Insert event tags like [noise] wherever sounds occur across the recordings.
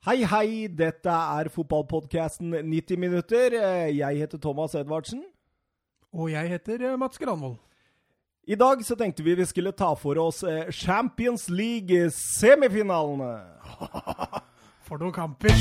Hei, hei, dette er fotballpodkasten 90 minutter. Jeg heter Thomas Edvardsen. Og jeg heter eh, Mats Granvold. I dag så tenkte vi vi skulle ta for oss eh, Champions League-semifinalene. [laughs] For noen kamper!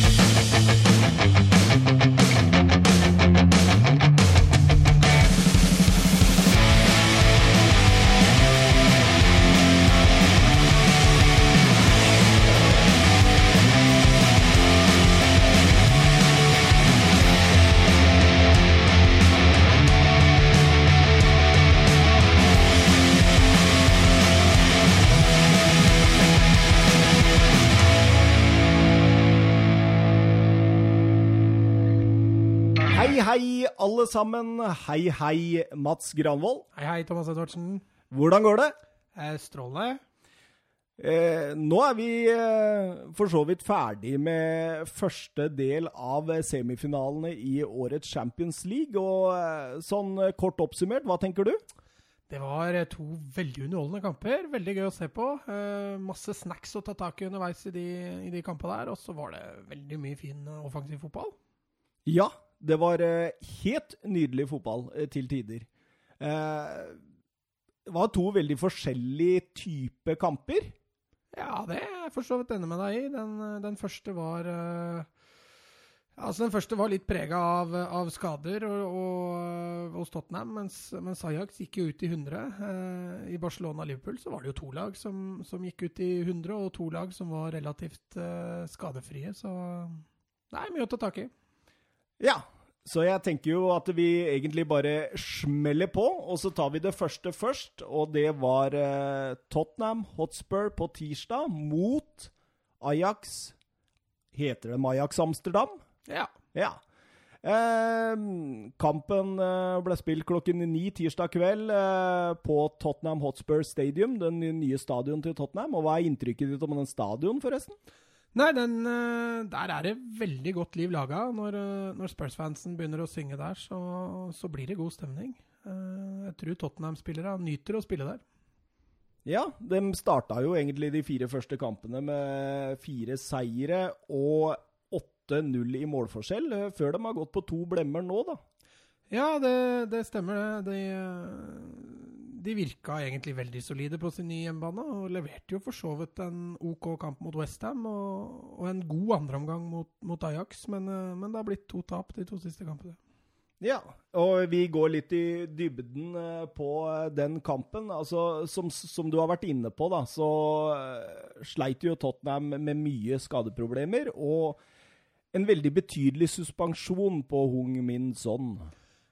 Hei, alle sammen. Hei, hei, Mats Granvold. Hei, hei, Thomas Edvardsen. Hvordan går det? Eh, Strålende. Eh, nå er vi eh, for så vidt ferdig med første del av semifinalene i årets Champions League. Og eh, sånn eh, kort oppsummert, hva tenker du? Det var eh, to veldig underholdende kamper. Veldig gøy å se på. Eh, masse snacks å ta tak i underveis i de, i de kampene der. Og så var det veldig mye fin offensiv fotball. Ja, det var eh, helt nydelig fotball eh, til tider. Eh, det var to veldig forskjellige type kamper. Ja, det er jeg for så vidt enig med deg i. Den, den første var Altså, den første var litt prega av, av skader og, og, hos Tottenham, mens, mens Ajax gikk jo ut i 100. Eh, I Barcelona og Liverpool så var det jo to lag som, som gikk ut i 100, og to lag som var relativt eh, skadefrie. Så det er mye å ta tak i. Ja, så jeg tenker jo at vi egentlig bare smeller på, og så tar vi det første først. Og det var eh, Tottenham Hotspur på tirsdag mot Ajax. Heter det Ajax Amsterdam? Ja. Ja. Eh, kampen ble spilt klokken ni tirsdag kveld eh, på Tottenham Hotspur Stadium, den nye stadion til Tottenham. Og hva er inntrykket ditt om den stadion, forresten? Nei, den, eh, der er det veldig godt liv laga. Når, eh, når Spurs-fansen begynner å synge der, så, så blir det god stemning. Eh, Jeg tror Tottenham-spillere nyter å spille der. Ja, de starta jo egentlig de fire første kampene med fire seire og 8-0 i målforskjell, før de har gått på to blemmer nå, da. Ja, det, det stemmer. det. De, de virka egentlig veldig solide på sin nye hjemmebane, og leverte jo for så vidt en OK kamp mot Westham og, og en god andreomgang mot, mot Ajax, men, eh, men det har blitt to tap de to siste kampene. Ja, og vi går litt i dybden eh, på eh, den kampen. Altså, som, som du har vært inne på, da, så sleit jo Tottenham med mye skadeproblemer. Og en veldig betydelig suspensjon på Hung Min Son.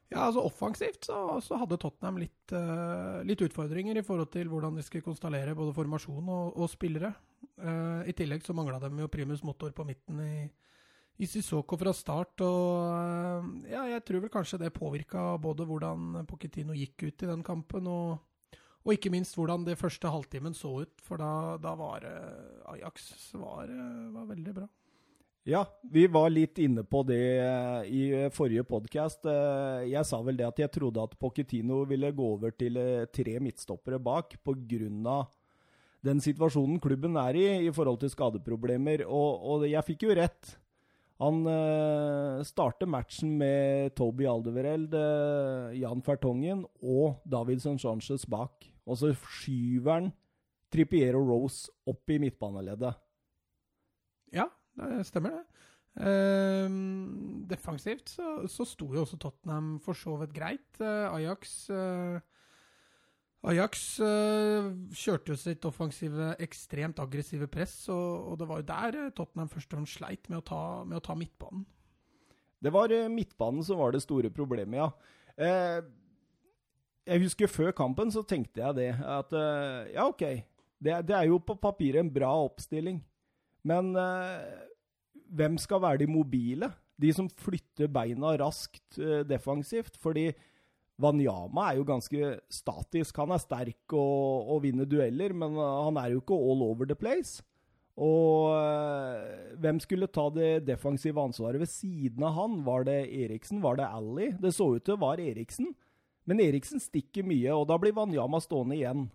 Ja, altså Offensivt så, så hadde Tottenham litt, uh, litt utfordringer i forhold til hvordan de skulle konstallere både formasjon og, og spillere. Uh, I tillegg så mangla de jo primus motor på midten i, i Sissoko fra start. og uh, ja, Jeg tror vel kanskje det påvirka både hvordan Pochettino gikk ut i den kampen, og, og ikke minst hvordan det første halvtimen så ut. For da, da var Ajax var, var veldig bra. Ja, vi var litt inne på det eh, i forrige podkast. Jeg sa vel det at jeg trodde at Pochettino ville gå over til eh, tre midtstoppere bak pga. den situasjonen klubben er i i forhold til skadeproblemer. Og, og jeg fikk jo rett. Han eh, starter matchen med Toby Aldevereld, eh, Jan Fertongen og Davidson Sanchez bak. Og så skyver han Trippier Rose opp i midtbaneleddet. Ja, det stemmer det. Ehm, defensivt så, så sto jo også Tottenham for så vidt greit. Uh, Ajax eh, Ajax eh, kjørte jo sitt offensive, ekstremt aggressive press, og, og det var jo der Tottenham først og fremst sleit med å ta, med å ta midtbanen. Det var midtbanen som var det store problemet, ja. Jeg husker før kampen så tenkte jeg det, at ja, OK. Det, det er jo på papiret en bra oppstilling. Men eh, hvem skal være de mobile? De som flytter beina raskt eh, defensivt. Fordi Wanyama er jo ganske statisk. Han er sterk og, og vinner dueller, men eh, han er jo ikke all over the place. Og eh, hvem skulle ta det defensive ansvaret ved siden av han? Var det Eriksen? Var det Ally? Det så ut til det var Eriksen. Men Eriksen stikker mye, og da blir Wanyama stående igjen.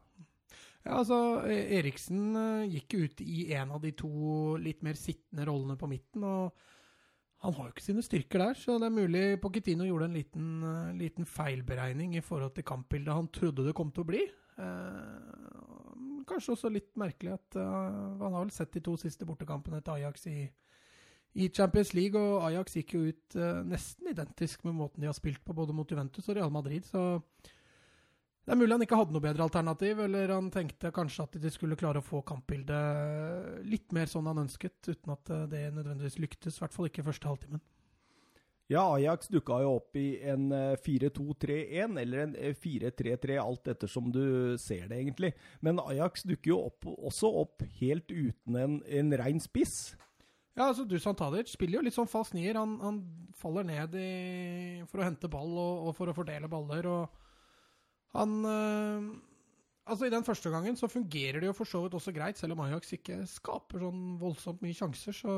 Ja, altså, E- Eriksen eh, gikk ut i en av de to litt mer sittende rollene på midten. og Han har jo ikke sine styrker der, så det er mulig Pochettino gjorde en liten, eh, liten feilberegning i forhold til kampbildet han trodde det kom til å bli. Eh, kanskje også litt merkelig at uh, Han har vel sett de to siste bortekampene til Ajax i, i Champions League, og Ajax gikk jo ut uh, nesten identisk med måten de har spilt på, både mot Juventus og Real Madrid. så det er mulig han ikke hadde noe bedre alternativ, eller han tenkte kanskje at de skulle klare å få kampbildet litt mer sånn han ønsket, uten at eh, det nødvendigvis lyktes. I hvert fall ikke første halvtimen. Ja, Ajax dukka jo opp i en eh, 4-2-3-1, eller en eh, 4-3-3, alt ettersom du ser det, egentlig. Men Ajax dukker jo opp, også opp helt uten en, en rein spiss. Ja, altså Dusan Tadic spiller jo litt sånn falsk nier. Han, han faller ned i, for å hente ball og, og for å fordele baller. og han øh, Altså, I den første gangen så fungerer det jo for så vidt også greit, selv om Ajax ikke skaper sånn voldsomt mye sjanser. Så,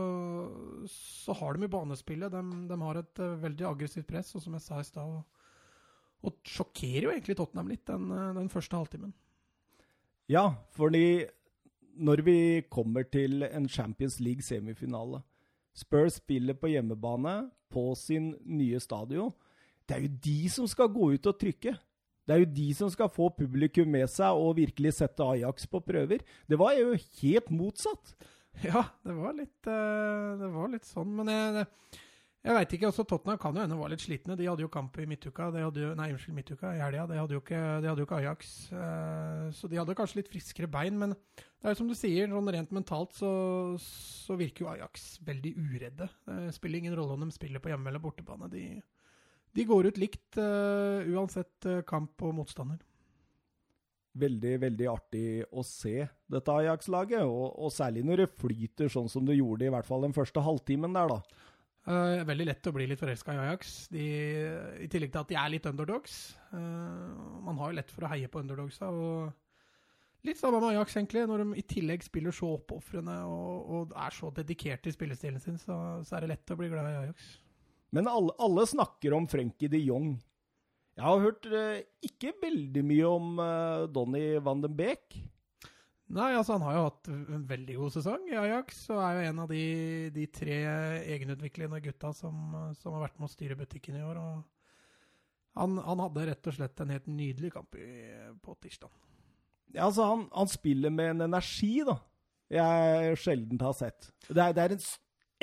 så har de i banespillet. De, de har et øh, veldig aggressivt press, og som jeg sa i stad og, og sjokkerer jo egentlig Tottenham litt den, øh, den første halvtimen. Ja, fordi når vi kommer til en Champions League-semifinale Spurs spiller på hjemmebane på sin nye stadion. Det er jo de som skal gå ut og trykke. Det er jo de som skal få publikum med seg og virkelig sette Ajax på prøver. Det var jo helt motsatt. Ja, det var litt, øh, det var litt sånn. Men jeg, jeg veit ikke. også Tottenham kan jo hende var litt slitne. De hadde jo kamp i midtuka. Jo, nei, unnskyld, midtuka i helga. Det de hadde jo ikke Ajax. eh, så de hadde kanskje litt friskere bein. Men det er jo som du sier, sånn rent mentalt så, så virker jo Ajax veldig uredde. Det spiller ingen rolle om de spiller på hjemme- eller bortebane. De, de går ut likt uh, uansett eh, kamp og motstander. Veldig, veldig artig å se dette Ajax-laget, og, og særlig når det flyter sånn som det gjorde i hvert fall den første halvtimen der, da. Uh, veldig lett å bli litt forelska i Ajax, de, i tillegg til at de er litt underdogs. Uh, man har jo lett for å heie på underdogsa. og Litt samme med Ajax, egentlig. Når de i tillegg spiller så oppofrende og, og er så dedikerte i spillestilen sin, så, så er det lett å bli glad i Ajax. Men alle, alle snakker om Frenkie de Jong. Jeg har hørt eh, ikke veldig mye om eh, Donny van den Beek. Nei, altså Han har jo hatt en veldig god sesong i Ajax, og er jo en av de, de tre egenutviklende gutta som, som har vært med å styre butikken i år. han, han hadde rett og slett en helt nydelig kamp i, på tirsdag. Ja, altså, han, han spiller med en energi, da, jeg sjelden har sett. Det er, det er en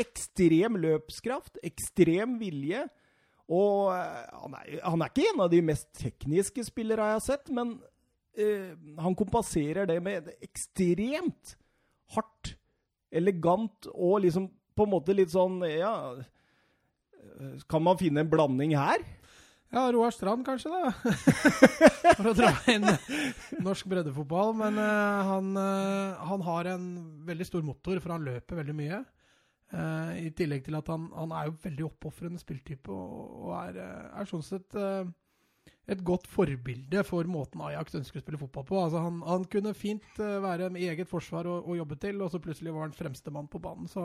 ekstrem løpskraft, ekstrem vilje. Og eh, han er, han er ikke en av de mest tekniske spillere jeg har sett, men eh, han kompenserer det med ekstremt hardt, elegant og liksom på en måte litt sånn Ja eh, Kan man finne en blanding her? Ja, Roar Strand kanskje, da. [laughs] For å dra inn norsk breddefotball. Men uh, han, uh, han har en veldig stor motor, for han løper veldig mye. Eh, I tillegg til at han, han er jo veldig oppofrende spilltype, og, og er, eh, er sånn sett uh, et godt forbilde for måten Ajax ønsker å spille fotball på. Altså han, han kunne fint uh, være med eget forsvar og, og jobbe til, og så plutselig var han fremste mann på banen. Så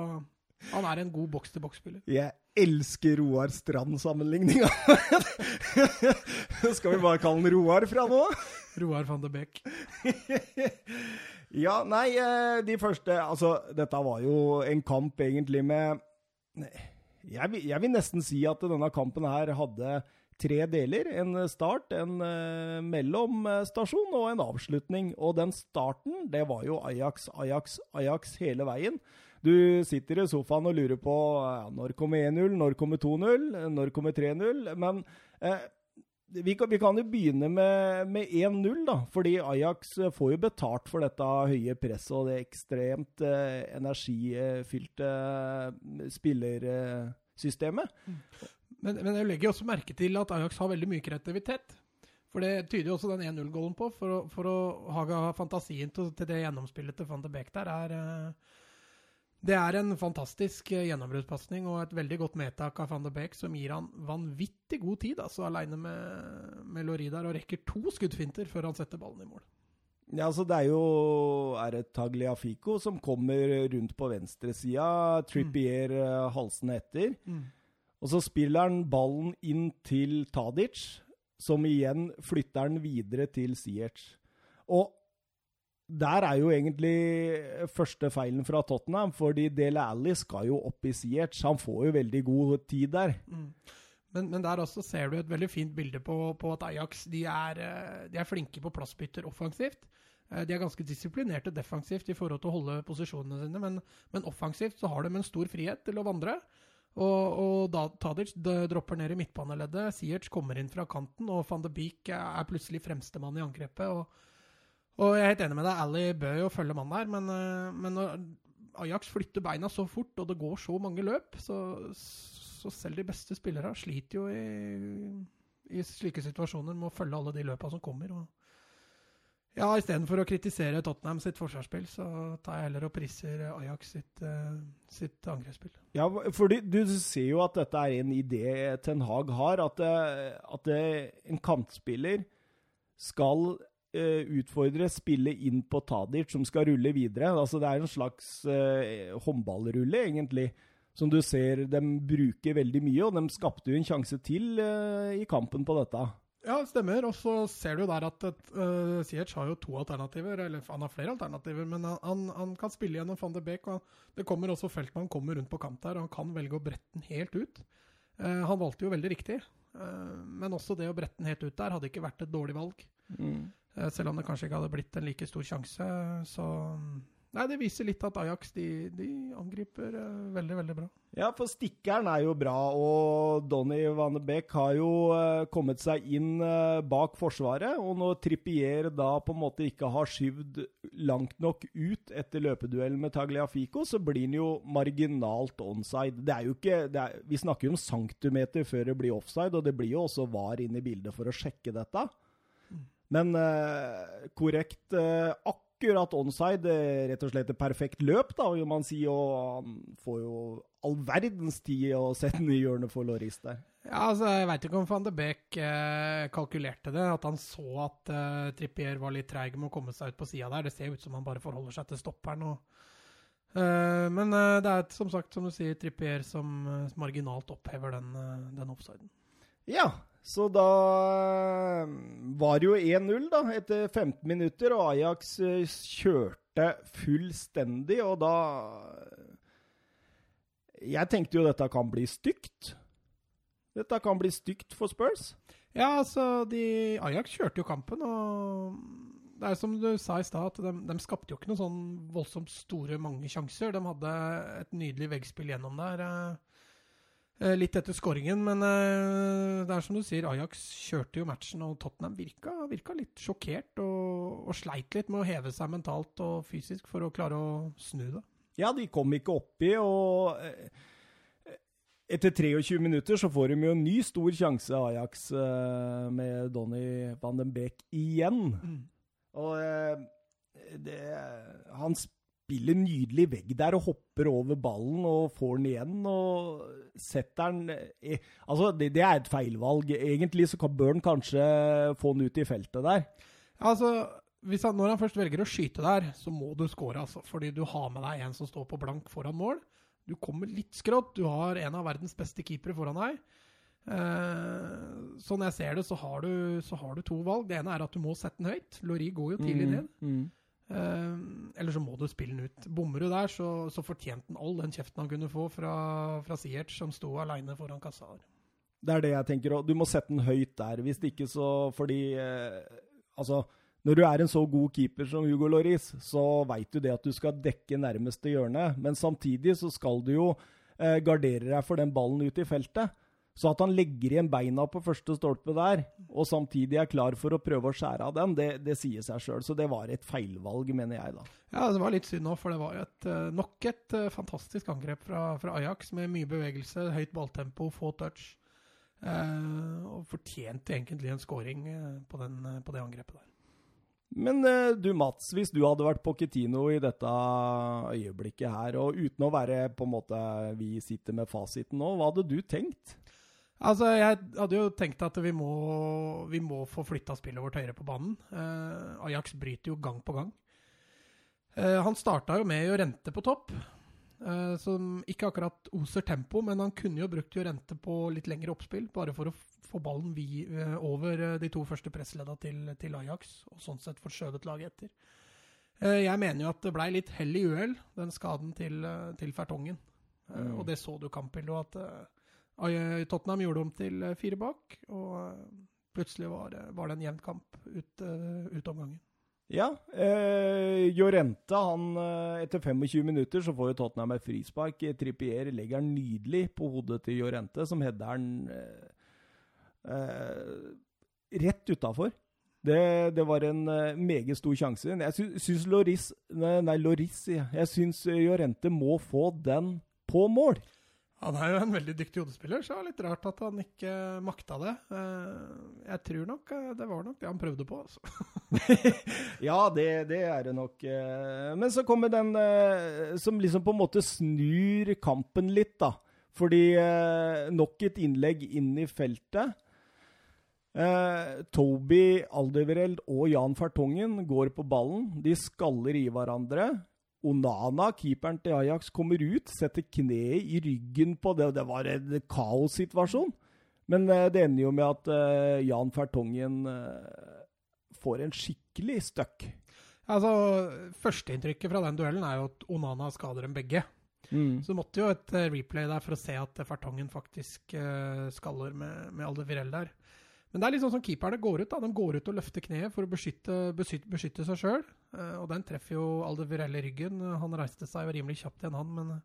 han er en god boks-til-boks-spiller. Jeg elsker Roar Strand-sammenligninga. Skal vi bare kalle han Roar fra nå? Roar van de Beek. Ja, nei, eh, de første Altså, dette var jo en kamp egentlig med jeg vil, jeg vil nesten si at denne kampen her hadde tre deler. En start, en uh, mellomstasjon og en avslutning. Og den starten, det var jo Ajax, Ajax, Ajax hele veien. Du sitter i sofaen og lurer på ja, når kommer 1-0, når kommer 2-0, når kommer 3-0. Men eh, vi, kan, vi kan jo begynne med, med 1-0, da. Fordi Ajax eh, får jo betalt for dette høye presset og det ekstremt eh, energifylte eh, spillersystemet. Men, men jeg legger også merke til at Ajax har veldig mye kreativitet. For det tyder jo også den 1-0-gålen på. For, å- for å ha fantasien til, til det gjennomspillet til van de Beek der er eh, Det er en fantastisk eh, gjennombruddspasning og et veldig godt medtak av van de Beek som gir han vanvittig god tid, altså aleine med, med Loridar, og rekker to skuddfinter før han setter ballen i mål. Ja, altså Det er jo er det Tagliafico som kommer rundt på venstresida. Trippier mm. halsende etter. Og så spiller han ballen inn til Tadic, som igjen flytter den videre til Ziyech. Og der er jo egentlig første feilen fra Tottenham, fordi Dele Alli skal jo opp i Siertz. Han får jo veldig god tid der. Mm. Men, men, der også ser du et veldig fint bilde på, på at Ajax de er, eh, de er, flinke på plassbytter offensivt. Eh, de er ganske disiplinerte defensivt i forhold til å holde posisjonene sine, men, men offensivt så har de en stor frihet til å vandre. Og, og da Tadic dropper ned i midtbaneleddet, Siertz kommer inn fra kanten, og van de Beek er plutselig fremstemann i angrepet. og og jeg er helt enig med deg, Ali bør jo følge mannen der, men, eh, men, når Ajax flytter beina så fort, og det går så mange løp, så, så selv de beste spillere sliter jo i, i, slike situasjoner med å følge alle de løpa som kommer. og ja, Istedenfor å kritisere Tottenham sitt forsvarsspill, så tar jeg heller og priser Ajax sitt, uh, sitt angrepsspill. Ja, fordi du ser jo at dette er en idé Ten Hag har, at, eh, at en kantspiller skal utfordre spillet inn på Tadic, som skal rulle videre. Altså, det er en slags uh, håndballrulle, egentlig, som du ser de bruker veldig mye. Og de skapte jo en sjanse til uh, i kampen på dette. Ja, det stemmer. Og så ser du der at uh, Siech har jo to alternativer. Eller han har flere alternativer, men han, han kan spille gjennom van de Beek. Og det kommer også Feltmann kommer rundt på kant der, og han kan velge å brette den helt ut. Uh, han valgte jo veldig riktig, uh, men også det å brette den helt ut der hadde ikke vært et dårlig valg. Mm. Eh, selv om det kanskje ikke hadde blitt en like stor sjanse. Så Nei, det viser litt at Ajax de, de angriper uh, veldig, veldig bra. Ja, for stikkeren er jo bra, og Donny van de Beek har jo uh, kommet seg inn bak forsvaret. Og når Trippier da på en måte ikke har skyvd langt nok ut etter løpeduellen med Tagliafico, så blir han jo marginalt onside. Det er jo ikke, er, vi snakker jo om centimeter før det blir offside, og det blir jo også VAR inn i bildet for å sjekke dette. Men uh, korrekt uh, akkurat onside. Rett og slett et perfekt løp, da, vil man si. Og han får jo all verdens tid å sette den i hjørnet for Loris der. Ja, altså, Jeg veit ikke om van de Beek eh, kalkulerte det. At han så at eh, Trippier var litt treig med å komme seg ut på sida der. Det ser ut som han bare forholder seg til stopperen. Og, eh, men eh, det er som sagt, som du sier, Trippier som marginalt opphever den, den offsiden. Ja, så da eh, var det jo 1-0 da, etter 15 minutter, og Ajax eh, kjørte fullstendig, og da Jeg tenkte jo dette kan bli stygt. Dette kan bli stygt for Spurs. Ja, altså, de, Ajax kjørte jo kampen, og det er som du sa i stad, at de, de, skapte jo ikke noen sånn voldsomt store, mange sjanser. De hadde et nydelig veggspill gjennom der. Eh, Eh, litt etter skåringen, men eh, det er som du sier, Ajax kjørte jo matchen, og Tottenham virka, virka litt sjokkert og, og, sleit litt med å heve seg mentalt og fysisk for å klare å snu det. Ja, de kom ikke oppi, og eh, etter 23 minutter så får de jo en ny stor sjanse, Ajax, med Donny van den Beek igjen. Mm. Og det, han spiller nydelig vegg der og hopper over ballen og får den igjen. og setter den i, Altså, det, det, er et feilvalg. Egentlig så bør han kanskje få den ut i feltet der. Altså, han, Når han først velger å skyte der, så må du score, altså. Fordi du har med deg en som står på blank foran mål. Du kommer litt skrått. Du har en av verdens beste keepere foran deg. Eh, sånn jeg ser det, så har, du, så har, du, to valg. Det ene er at du må sette den høyt. Lori går jo tidlig mm, ned. Mm, mm. Uh, eller så må du spille den ut. Bommer du der, så, så fortjente han all den kjeften han kunne få fra, fra Siert, som sto aleine foran kassa. Det er det jeg tenker òg. Du må sette den høyt der. Hvis ikke så Fordi eh, Altså, når du er en så god keeper som Hugo Loris, så veit du det at du skal dekke nærmeste hjørne. Men samtidig så skal du jo eh, gardere deg for den ballen ut i feltet. Så at han legger igjen beina på første stolpe der, og samtidig er klar for å prøve å skjære av den, det, det sier seg sjøl. Så det var et feilvalg, mener jeg, da. Ja, det var litt synd òg, for det var jo et, eh, nok et uh, fantastisk angrep fra, fra, Ajax, med mye bevegelse, høyt balltempo, få touch. Eh, og fortjente egentlig en scoring uh, på, den, på, det angrepet der. Men du Mats, hvis du hadde vært Pochettino i dette øyeblikket her, og uten å være på en måte vi sitter med fasiten nå, hva hadde du tenkt? Altså, Jeg hadde jo tenkt at vi må, vi må få flytta spillet vårt høyere på banen. Uh, Ajax bryter jo gang på gang. Uh, han starta jo med Jorente på topp, uh, som ikke akkurat oser tempo, men han kunne jo brukt Jorente på litt lengre oppspill, bare for å få ballen vi, over de to første pressledda til, til, Ajax, og sånn sett forskjøvet laget etter. Eh, jeg mener jo at det blei litt hell i uhell, den skaden til, til Fertongen. Eh, Mm. Og det så du kampbildet, og at Tottenham gjorde om til eh, fire bak. Og eh, plutselig var, det- var det en jevn kamp ut, eh, ut omgangen. Ja. Eh, Jorente, han eh, Etter 25 minutter så får jo Tottenham et frispark. Trippier legger den nydelig på hodet til Jorente, som header den eh, eh, rett utafor. Det, det var en eh, meget stor sjanse. Jeg sy syns Loris Nei, nei Loris, jeg. Jeg syns Jorente må få den på mål. Han er jo en veldig dyktig hodespiller, så det var litt rart at han ikke makta det. Eh, Jeg tror nok eh, det var nok det han prøvde på. Altså. [laughs] Ja, det, det er det nok. eh. Men så kommer den som liksom på en måte snur kampen litt, da. Fordi nok et innlegg inn i feltet. Toby Aldevereld og Jan Fertongen går på ballen. De skaller i hverandre. Onana, keeperen til Ajax, kommer ut, setter kneet i ryggen på det. Det var en kaossituasjon. Men eh, det ender jo med at eh, Jan Fertongen eh, får en skikkelig støkk. Altså, Førsteinntrykket fra den duellen er jo at Onana skader dem begge. Så det måtte jo et replay der for å se at Fertongen faktisk skaller med, med Aldevirell der. Men det er litt sånn som keeperne går ut. da. De går ut og løfter kneet for å beskytte, beskytte, beskytte seg sjøl. og den treffer jo Aldevirell i ryggen. Han reiste seg rimelig kjapt igjen, han. Men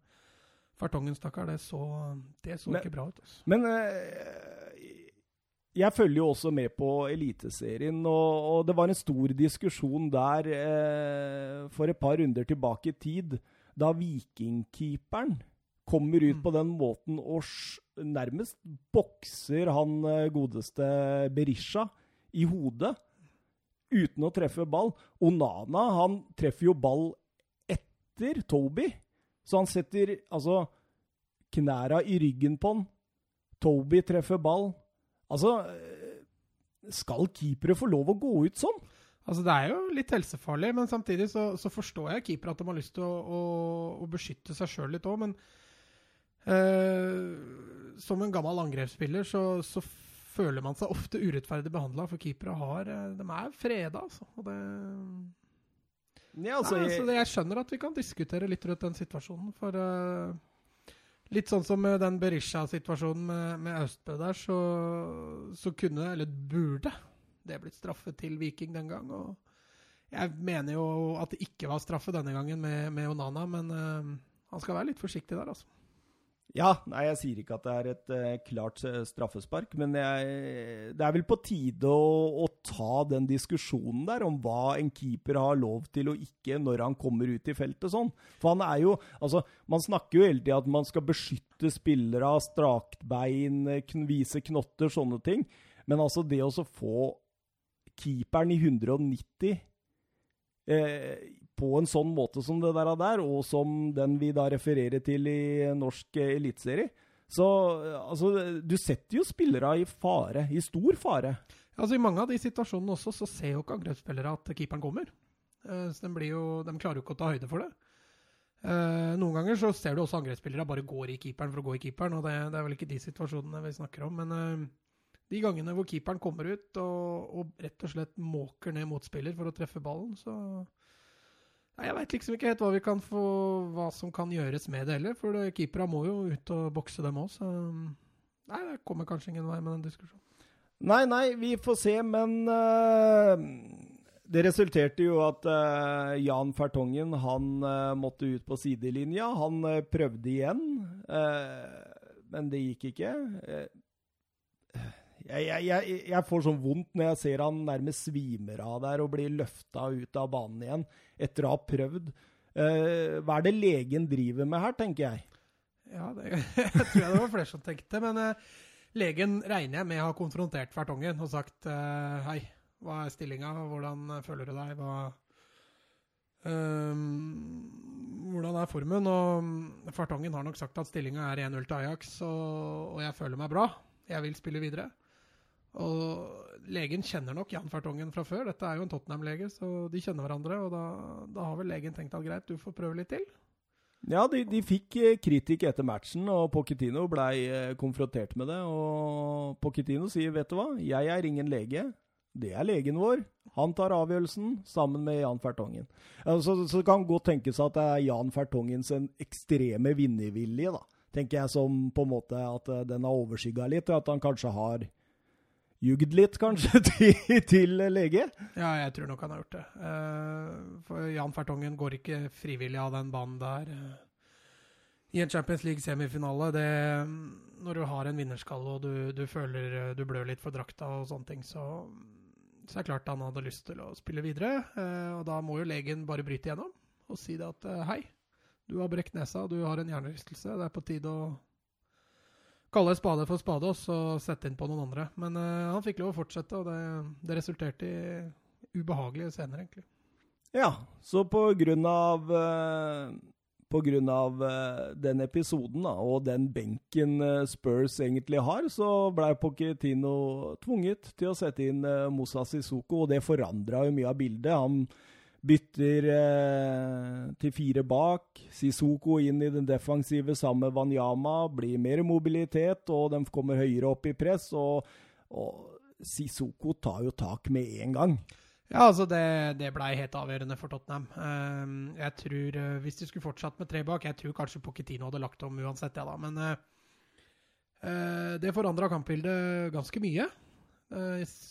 Fartongen, stakkar, det så, det så Men- ikke bra ut. Altså. Men eh, jeg følger jo også med på Eliteserien, og, og det var en stor diskusjon der eh, for et par runder tilbake i tid, da Vikingkeeperen kommer ut Mm. på den måten og nærmest bokser han eh, godeste Berisha i hodet uten å treffe ball. Onana han treffer jo ball etter Toby, så han setter altså knæra i ryggen på han. Toby treffer ball. Altså eh, Skal keepere få lov å gå ut sånn? Altså, Det er jo litt helsefarlig, men samtidig så, så forstår jeg keeper at de har lyst til å, å, å beskytte seg sjøl litt òg. Men eh, som en gammel angrepsspiller så, så føler man seg ofte urettferdig behandla, for keepere har eh, De er freda, altså. Og det, Ja, altså, Nei, altså, jeg skjønner at vi kan diskutere litt rundt den situasjonen, for uh, Litt sånn som den Berisha-situasjonen med, med Austbø der, så, så kunne, eller burde, det blitt straffe til Viking den gang. Og jeg mener jo at det ikke var straffe denne gangen med, med Onana, men uh, han skal være litt forsiktig der, altså. Ja, nei, jeg sier ikke at det er et uh, klart eh, straffespark, men jeg, det er vel på tide å, å ta den diskusjonen der om hva en keeper har lov til og ikke når han kommer ut i feltet sånn. For han er jo Altså, man snakker jo hele tida at man skal beskytte spillere, av strakt bein, kn vise knotter, sånne ting. Men altså, det å få keeperen i 190 eh, på en sånn måte som det der, der, og som den vi da refererer til i norsk eh, eliteserie. Så eh, altså, du setter jo spillere i fare, i stor fare. Altså I mange av de situasjonene også, så ser jo ikke angrepsspillere at keeperen kommer. Eh, så de, blir jo, de klarer jo ikke å ta høyde for det. Noen ganger så ser du også angrepsspillere bare går i keeperen for å gå i keeperen, og det, det er vel ikke de situasjonene vi snakker om. Men de gangene hvor keeperen kommer ut og, og rett og slett måker ned motspiller for å treffe ballen, så Jeg veit liksom ikke helt hva, vi kan få, hva som kan gjøres med det heller, for keepera må jo ut og bokse dem òg, så Nei, det kommer kanskje ingen vei med den diskusjonen. Nei, nei, vi får se, men uh, det resulterte jo at uh, Jan Fertongen han uh, måtte ut på sidelinja. Han prøvde igjen, men det gikk ikke. Jeg, jeg, jeg, får sånn vondt når jeg ser han nærmest svimer av der og blir løfta ut av banen igjen etter å ha prøvd. Uh, hva er det legen driver med her, tenker jeg. Ja, det [laughs] jeg tror jeg det var flere som tenkte. Men uh, legen regner jeg med har konfrontert Fertongen og sagt uh, hei, hva er stillinga, hvordan føler du deg, hva ehm, Hvordan er formen? Og Fertongen har nok sagt at stillinga er 1-0 til Ajax, og, og jeg føler meg bra. Jeg vil spille videre. Og legen kjenner nok Jan Fertongen fra før. Dette er jo en Tottenham-lege, så de kjenner hverandre. Og da, da har vel legen tenkt at greit, du får prøve litt til. Ja, de, de fikk eh, kritikk etter matchen, og Pochettino blei eh, konfrontert med det. Og Pochettino sier, vet du hva, jeg er ingen lege. det er legen vår. Han tar avgjørelsen sammen med Jan Fertongen. Så, så det kan godt tenkes at det er Jan Fertongens ekstreme vinnervilje, da. Tenker jeg som på en måte at eh, den har overskygga litt, og at han kanskje har jugd litt, kanskje, [laughs] til, til, lege? Ja, jeg tror nok han har gjort det. Uh, for Jan Fertongen går ikke frivillig av den banen der. Uh, I en Champions League-semifinale, når du har en vinnerskalle og du, du, føler du blør litt for drakta og sånne ting, så, så er det klart han hadde lyst til å spille videre. Og da må jo legen bare bryte igjennom og si det at hei, du har brekt nesa, du har en hjernerystelse, det er på tide å kalle spade for spade og så sette inn på noen andre. Men uh, han fikk lov å fortsette, og det, det, resulterte i ubehagelige scener, egentlig. Ja, så på grunn av uh, på grunn av uh, den episoden da, og den benken Spurs egentlig har, så ble Pochettino tvunget til å sette inn Moussa Sissoko, og det forandra jo mye av bildet. Han Bytter eh, til fire bak. Sisoko inn i den defensive sammen med Wanyama. Blir mer mobilitet, og de kommer høyere opp i press. Og, og Sisoko tar jo tak med en gang. Ja, altså det, det blei helt avgjørende for Tottenham. Uh, jeg tror, uh, Hvis de skulle fortsatt med tre bak Jeg tror kanskje Pochettino hadde lagt om uansett, ja da. Men uh, det forandra kampbildet ganske mye.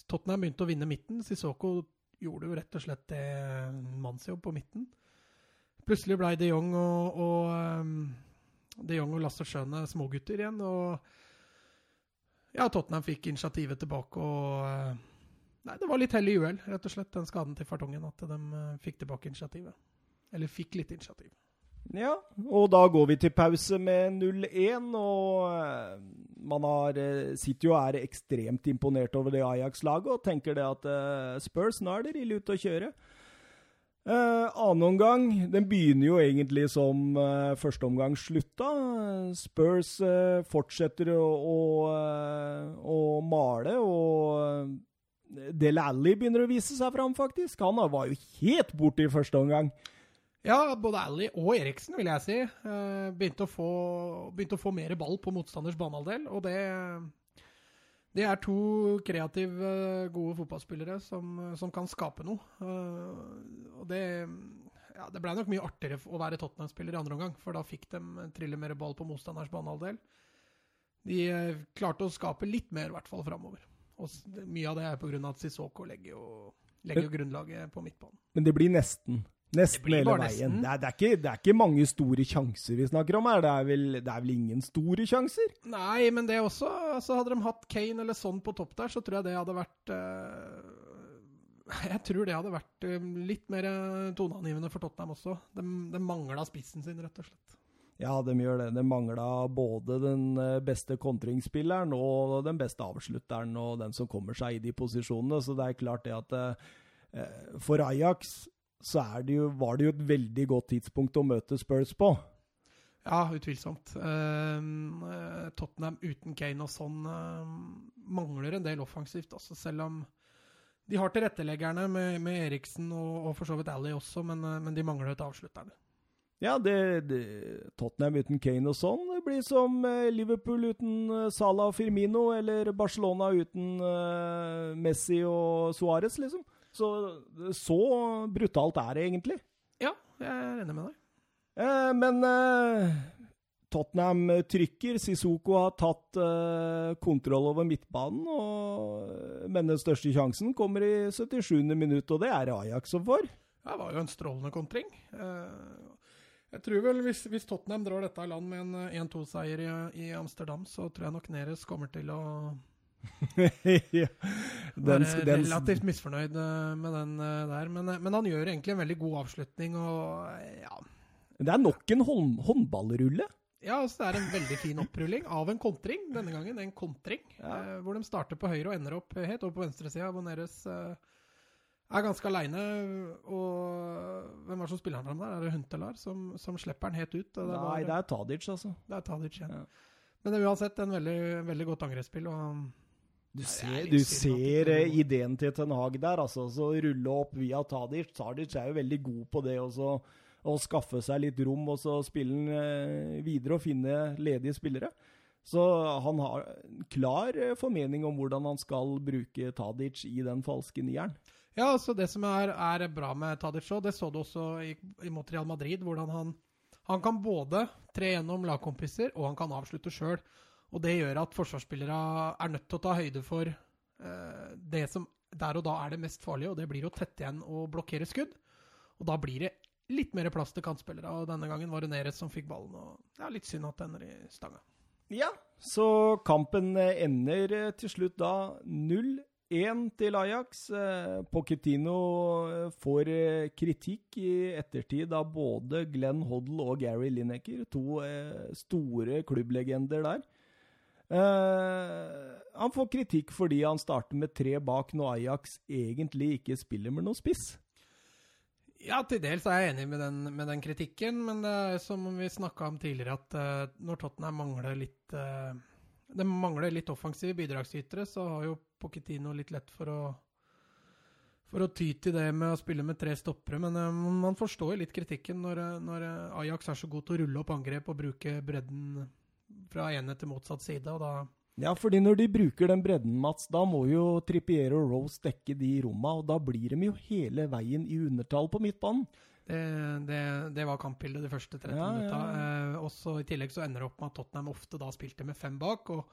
Tottenham begynte å vinne midten. Sissoko gjorde jo rett og slett det mannsjobb på midten. Plutselig ble de Jong og, og um, de Jong og Lasse Schøne smågutter igjen. Og ja, Tottenham fikk initiativet tilbake og uh, Nei, det var litt hell i uhell, rett og slett, den skaden til Fartongen, at de uh, fikk tilbake initiativet. Eller fikk litt initiativ. Ja, og da går vi til pause med 0-1, og uh, man har, uh, sitter jo og er ekstremt imponert over det Ajax-laget og tenker det at uh, Spurs, nå er det ille ute å kjøre. Uh, annen omgang den begynner jo egentlig som uh, første omgang slutta. Spurs uh, fortsetter å, å, å, male, og Del Alli begynner å vise seg fram, faktisk. Han var jo helt borte i første omgang. Ja, både Ally og Eriksen, vil jeg si, eh, begynte å få, begynte å få mer ball på motstanders banehalvdel. Og det, det er to kreative, gode fotballspillere som, som kan skape noe. Eh, og det, ja, det ble nok mye artigere å være Tottenham-spiller i andre omgang, for da fikk de trille mer ball på motstanders banehalvdel. De eh, klarte å skape litt mer, i hvert fall framover. Og mye av det er pga. at Sissoko legger jo, legger jo grunnlaget på midtbanen. Men det blir nesten. Nesten hele veien. Det, er, det, er ikke, det, er, ikke, mange store sjanser vi snakker om her. Det er vel, det er vel ingen store sjanser? Nei, men det også altså Hadde de hatt Kane eller sånn på topp der, så tror jeg det hadde vært uh, Jeg tror det hadde vært uh, litt mer eh, toneangivende for Tottenham også. De, de mangla spissen sin, rett og slett. Ja, de gjør det. De mangla både den beste kontringsspilleren og den beste avslutteren og den som kommer seg i de posisjonene. Så det er klart det at uh, for Ajax så det jo, var det jo et veldig godt tidspunkt å møte Spurs på. Ja, utvilsomt. Uh, Tottenham uten Kane og sånn uh, mangler en del offensivt, altså, selv om de har tilretteleggerne med, med Eriksen og, og, for så vidt Ally også, men, uh, men de mangler et avslutterne. Ja, det, det, Tottenham uten Kane og sånn det blir som Liverpool uten Salah og Firmino, eller Barcelona uten Messi og Suárez, liksom. Så, så brutalt er det egentlig. Ja, jeg er enig med deg. Eh, men eh, Tottenham trykker. Sissoko har tatt eh, kontroll over midtbanen. Og, men den største sjansen kommer i 77. minutt, og det er Ajax som får. Det var jo en strålende kontring. Eh, jeg tror vel hvis, hvis, Tottenham drar dette i land med en 1-2-seier i, i, Amsterdam, så tror jeg nok Neres kommer til å ja. Den, Være den, relativt misfornøyd eh, med den eh, der. Men, eh, men, han gjør egentlig en veldig god avslutning, og ja Det er nok en hånd, håndballrulle? Ja, altså det er en veldig fin opprulling av en kontring. Denne gangen en kontring. Ja. Eh, hvor de starter på høyre og ender opp helt over på venstresida. Boneres eh, er ganske aleine. Og hvem er det som spiller han fram der? Er det Huntelar som, som slipper han helt ut? Det Nei, var, det er Tadic, altså. Det er Tadic, ja. ja. Men det er uansett en veldig, veldig godt angrepsspill. og du ser, du ser uh, ideen til Ten Hag der. altså, så Rulle opp via Tadic. Tadic er jo veldig god på det også, å skaffe seg litt rom og så spille uh, videre og finne ledige spillere. Så han har en klar eh, formening om hvordan han skal bruke Tadic i den falske nieren. Ja, altså det som er, er bra med Tadic òg, det så du også i, imot Real Madrid, hvordan han, han kan både tre gjennom lagkompiser, og han kan avslutte sjøl. Og det gjør at forsvarsspillere er nødt til å ta høyde for uh, det som der og da er det mest farlige, og det blir å tette igjen og blokkere skudd. Og da blir det litt mer plass til kantspillere, og denne gangen var det Neres som fikk ballen. og Det er litt synd at det ender i stanga. Ja, så kampen eh, ender eh, til slutt da 0-1 til Ajax. Pochettino får kritikk i ettertid av både Glenn Hoddle og Gary Lineker, to store klubblegender der. Han får kritikk fordi han starter med tre bak når Ajax egentlig ikke spiller med noe spiss. Ja, til dels er jeg enig med den, med den kritikken, men det er som vi snakka om tidligere, at uh, når Tottenham mangler litt uh, Det mangler litt offensive bidragsytere, så har jo Pochettino litt lett for å for å ty til det med å spille med tre stoppere, men man forstår litt kritikken når, når, Ajax er så god til å rulle opp angrep og bruke bredden fra ene til motsatt side. og da ja, fordi når de bruker den bredden, Mats, da må jo Trippier og Rose dekke de romma, og da blir de jo hele veien i undertall på midtbanen. Det, det, det var kampbildet de første 30 ja, minutta. Ja. Eh, også I tillegg så ender det opp med at Tottenham ofte da spilte med fem bak. og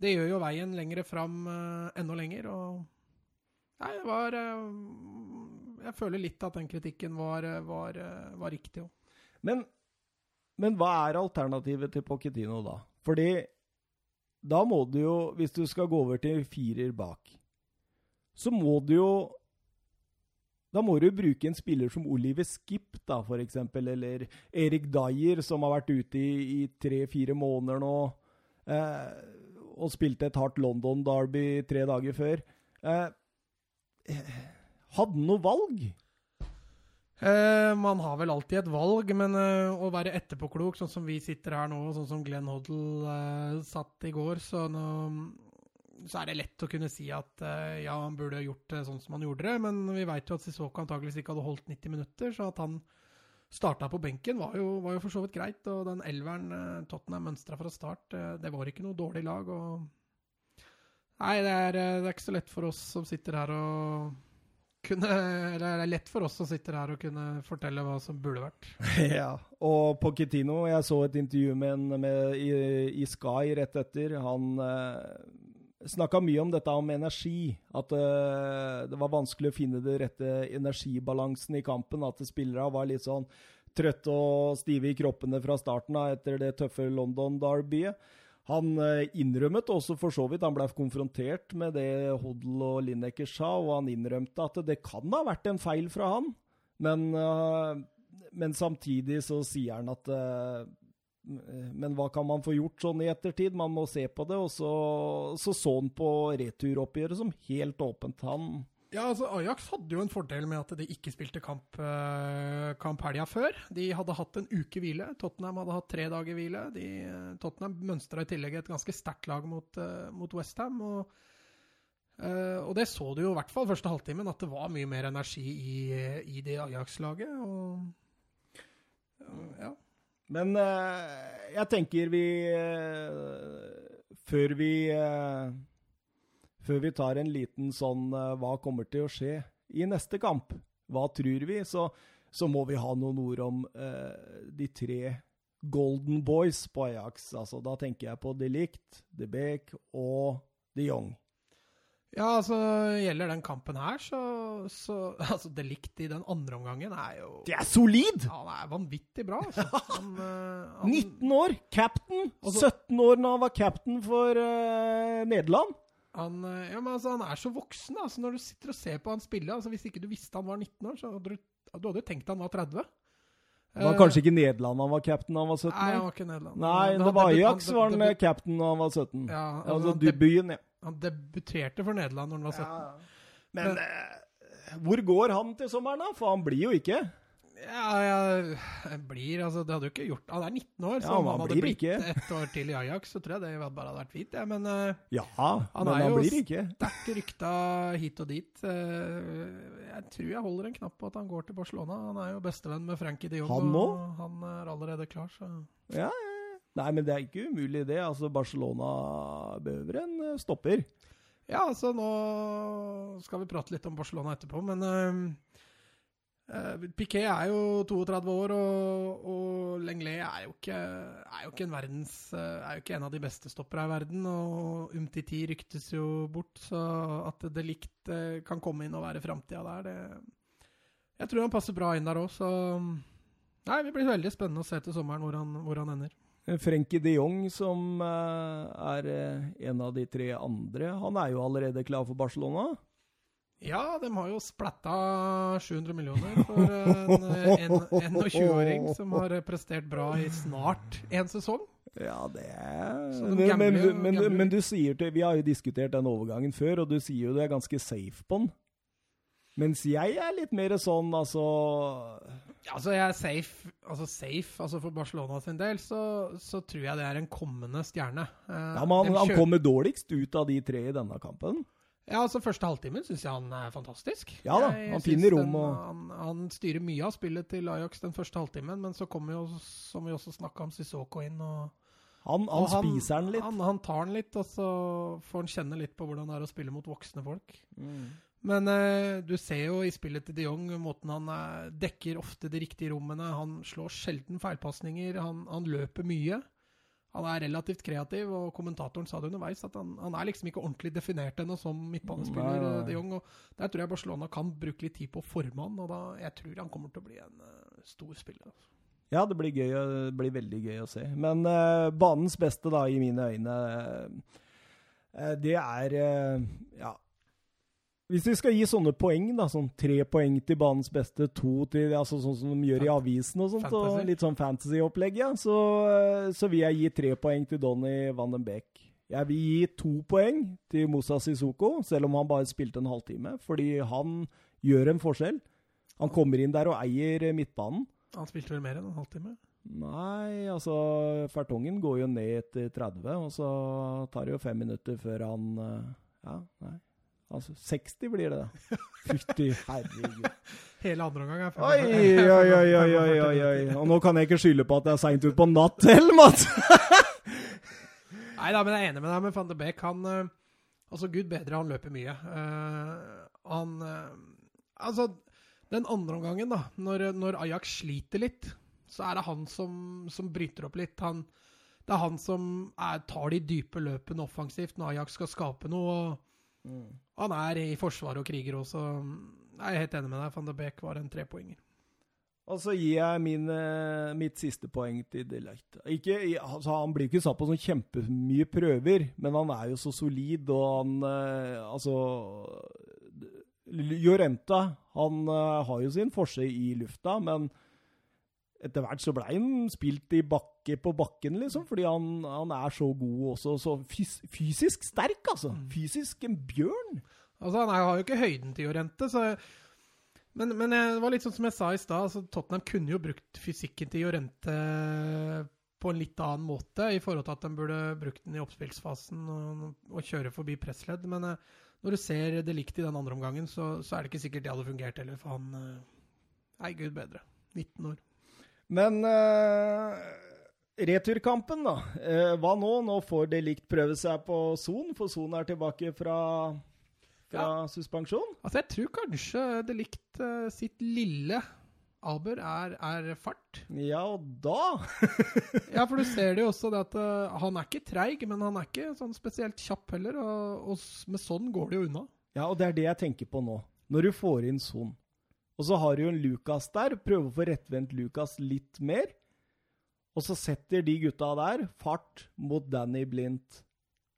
Det gjør jo veien lengre fram eh, enda lenger. og Nei, det var eh, Jeg føler litt at den kritikken var, var, var riktig òg. Men, men hva er alternativet til Pochettino da? Fordi da må du jo, hvis du skal gå over til firer bak, så må du jo Da må du bruke en spiller som Oliver Skip, da, for eksempel, eller Erik Dyer, som har vært ute i, i tre-fire måneder nå, eh, og spilte et hardt London-derby tre dager før. Eh, hadde han noe valg? Uh, man har vel alltid et valg, men uh, å være etterpåklok, sånn som vi sitter her nå, sånn som Glenn Hoddle uh, satt i går, så, nå, så, er det lett å kunne si at ja, han burde gjort det sånn som han gjorde det. Men vi veit jo at Sissoko antakeligvis ikke hadde holdt 90 minutter, så at han starta på benken var jo, var jo for så vidt greit. Og den elveren Tottenham mønstra fra start, det var ikke noe dårlig lag. Og nei, det er, det er ikke så lett for oss som sitter her og kunne, eller det er lett for oss som sitter her å kunne fortelle hva som burde vært. [laughs] ja, og Pochettino, jeg så et intervju med en med, i, i, Sky rett etter. Han eh, snakka mye om dette om energi. At eh, det var vanskelig å finne den rette energibalansen i kampen. At spillere var litt sånn trøtte og stive i kroppene fra starten av etter det tøffe London-derbyet. Han eh, innrømmet også for så vidt, han ble konfrontert med det Hodl og Lineker sa, og han innrømte at det kan ha vært en feil fra han. Men, eh, men samtidig så sier han at eh, men hva kan man få gjort sånn i ettertid? Man må se på det. Og så så, så han på returoppgjøret som helt åpent. Han ja, altså Ajax hadde jo en fordel med at de ikke spilte kamp, uh, kamp helga før. De hadde hatt en uke hvile. Tottenham hadde hatt tre dager hvile. De, uh, Tottenham mønstra i tillegg et ganske sterkt lag mot, uh, mot Westham. Og, og det så du jo i hvert fall første halvtimen, at det var mye mer energi i, i det Ajax-laget. Og ja. Men jeg tenker vi Før vi før vi tar en liten sånn uh, Hva kommer til å skje i neste kamp? Hva tror vi? Så, så må vi ha noen ord om eh, de tre Golden Boys på Ajax. Altså, da tenker jeg på De Ligt, De Beek og De Jong. Ja, altså gjelder den kampen her, så, så [laughs] Altså, De Ligt i den andre omgangen er jo Det er solid! Ja, det er vanvittig bra. Altså. Han, uh, [laughs] han, 19 år, captain! 17 år da han var captain for uh, Nederland. Han, eh, ja, men altså, han er så voksen. Altså, Så når du sitter og ser på han spille altså, Hvis ikke du visste han var 19 år, så hadde du, du hadde tenkt han var 30. Det var kanskje ikke Nederland han var cap'n da han var 17? Nei, han var ikke Nederland. Nei, det var Ajax var han cap'n da han var 17. Ja, altså, altså debuten, ja. Han debuterte for Nederland når han var 17. Ja, men, men uh, hvor går han til sommeren, da? For han blir jo ikke. Ja, jeg blir Altså, det hadde jo ikke gjort Han er 19 år, så ja, om han, hadde blitt ikke. et år til i Ajax, så tror jeg det bare hadde vært fint, ja, men uh, Ja, han, men han blir ikke. Han er jo sterkt rykta hit og dit. Uh, jeg tror jeg holder en knapp på at han går til Barcelona. Han er jo bestevenn med Frankie de Jong, han og han er allerede klar, så Ja, Nei, men det er ikke umulig, det. Altså, Barcelona behøver en eh, stopper. Ja, altså nå skal vi prate litt om Barcelona etterpå, men Piquet er jo 32 år, og, og Lenglet er jo ikke, er jo verdens uh, Er jo ikke en av de beste stoppere i verden, og Umtiti ryktes jo bort, så at det likt uh, kan komme inn og være framtida der, det Jeg tror han passer bra inn der òg, så Nei, det blir veldig spennende å se til sommeren hvor han, hvor han ender. Frenkie de Jong, som er en av de tre andre, han er jo allerede klar for Barcelona? Ja, de har jo splatta 700 millioner for en, en 21-åring som har prestert bra i snart en sesong. Ja, det er men, men, men, men, du sier til Vi har jo diskutert den overgangen før, og du sier jo du er ganske safe på den. Mens jeg er litt mer sånn, altså Altså, jeg er safe. Altså, safe altså For Barcelona sin del så, så tror jeg det er en kommende stjerne. Eh, ja, men han, han kommer dårligst ut av de tre i denne kampen. Ja, altså Første halvtimen syns jeg han er fantastisk. Ja da, han finner rom og han, han, styrer mye av spillet til Ajax den første halvtimen, men så kommer jo, som vi også snakka om, Sissoko inn og Han, han og spiser den litt? Han, han, tar den litt, og så får han kjenne litt på hvordan det er å spille mot voksne folk. Mm. Men eh, du ser jo i spillet til de Jong måten han eh, dekker ofte de riktige rommene. Han slår sjelden feilpasninger. Han, han, løper mye. Han er relativt kreativ, og kommentatoren sa det underveis at han, han er liksom ikke ordentlig definert ennå som midtbanespiller. Nei. de Jong, og Der tror jeg Barcelona kan bruke litt tid på å forme han, og da, jeg tror han kommer til å bli en uh, stor spiller. Altså. Ja, det blir, gøy, det blir veldig gøy å se. Men uh, banens beste, da, i mine øyne, uh, det er Ja hvis vi skal gi sånne poeng, da, sånn tre poeng til banens beste, to til altså sånn som de gjør i avisen og sånt, fantasy. og litt sånn fantasy-opplegg, ja, så, så, vil jeg gi tre poeng til Donny van den Beek. Jeg vil gi to poeng til Moussa Sissoko, selv om han bare spilte en halvtime, fordi han gjør en forskjell. Han kommer inn der og eier midtbanen. Han spilte vel mer enn en halvtime? Nei, altså Fertongen går jo ned etter 30, og så tar det jo fem minutter før han Ja, nei. Altså 60 blir det, da. Fytti [laughs] herregud. Hele andre omgang er oi, oi, oi, oi, oi, oi, oi. [laughs] Og nå kan jeg ikke skylde på at det er seint utpå natt heller, Mats! Nei da, men jeg er enig med deg med van de Beek. Han uh, Altså, gud bedre, han løper mye. Uh, han uh, Altså, den andre omgangen, da, når, når, Ajax sliter litt, så er det han som, som bryter opp litt. Han, det er han som er, tar de dype løpene offensivt når Ajax skal skape noe. og Mm. Han er i forsvar og kriger også. Jeg er helt enig med deg. Van de Beek var en trepoenger. Og så gir jeg min, eh, mitt siste poeng til Delight. Ikke, altså, han blir ikke satt på sånn kjempemye prøver, men han er jo så solid, og han eh, Altså Jorenta han eh, har jo sin forse i lufta, men etter hvert så ble han spilt i bakke på bakken, liksom, fordi han, han er så god også. Så fys fysisk sterk, altså. Mm. Fysisk en bjørn. Altså, Han har jo ikke høyden til Jorente, så men, men, det var litt sånn som jeg sa i stad, altså, Tottenham kunne jo brukt fysikken til Jorente på en litt annen måte, i forhold til at de burde brukt den i oppspillsfasen og, og kjøre forbi pressledd. Men uh, når du ser det likt i den andre omgangen, så, så, er det ikke sikkert det hadde fungert heller, for han uh, Nei, gud bedre. 19 år. Men uh, returkampen, da. Eh, hva nå? Nå får det likt prøve seg på Son, for Son er tilbake fra, fra ja. suspensjon. Altså, jeg tror kanskje det likt uh, sitt lille Aber er, er, fart. Ja, og da [laughs] Ja, for du ser det jo også, det at uh, han er ikke treig, men han er ikke sånn spesielt kjapp heller. Og, og, med sånn går det jo unna. Ja, og det er det jeg tenker på nå. Når du får inn Son, og så har du jo en Lucas der. Prøver å få rettvendt Lucas litt mer. Og så setter de gutta der fart mot Danny Blindt,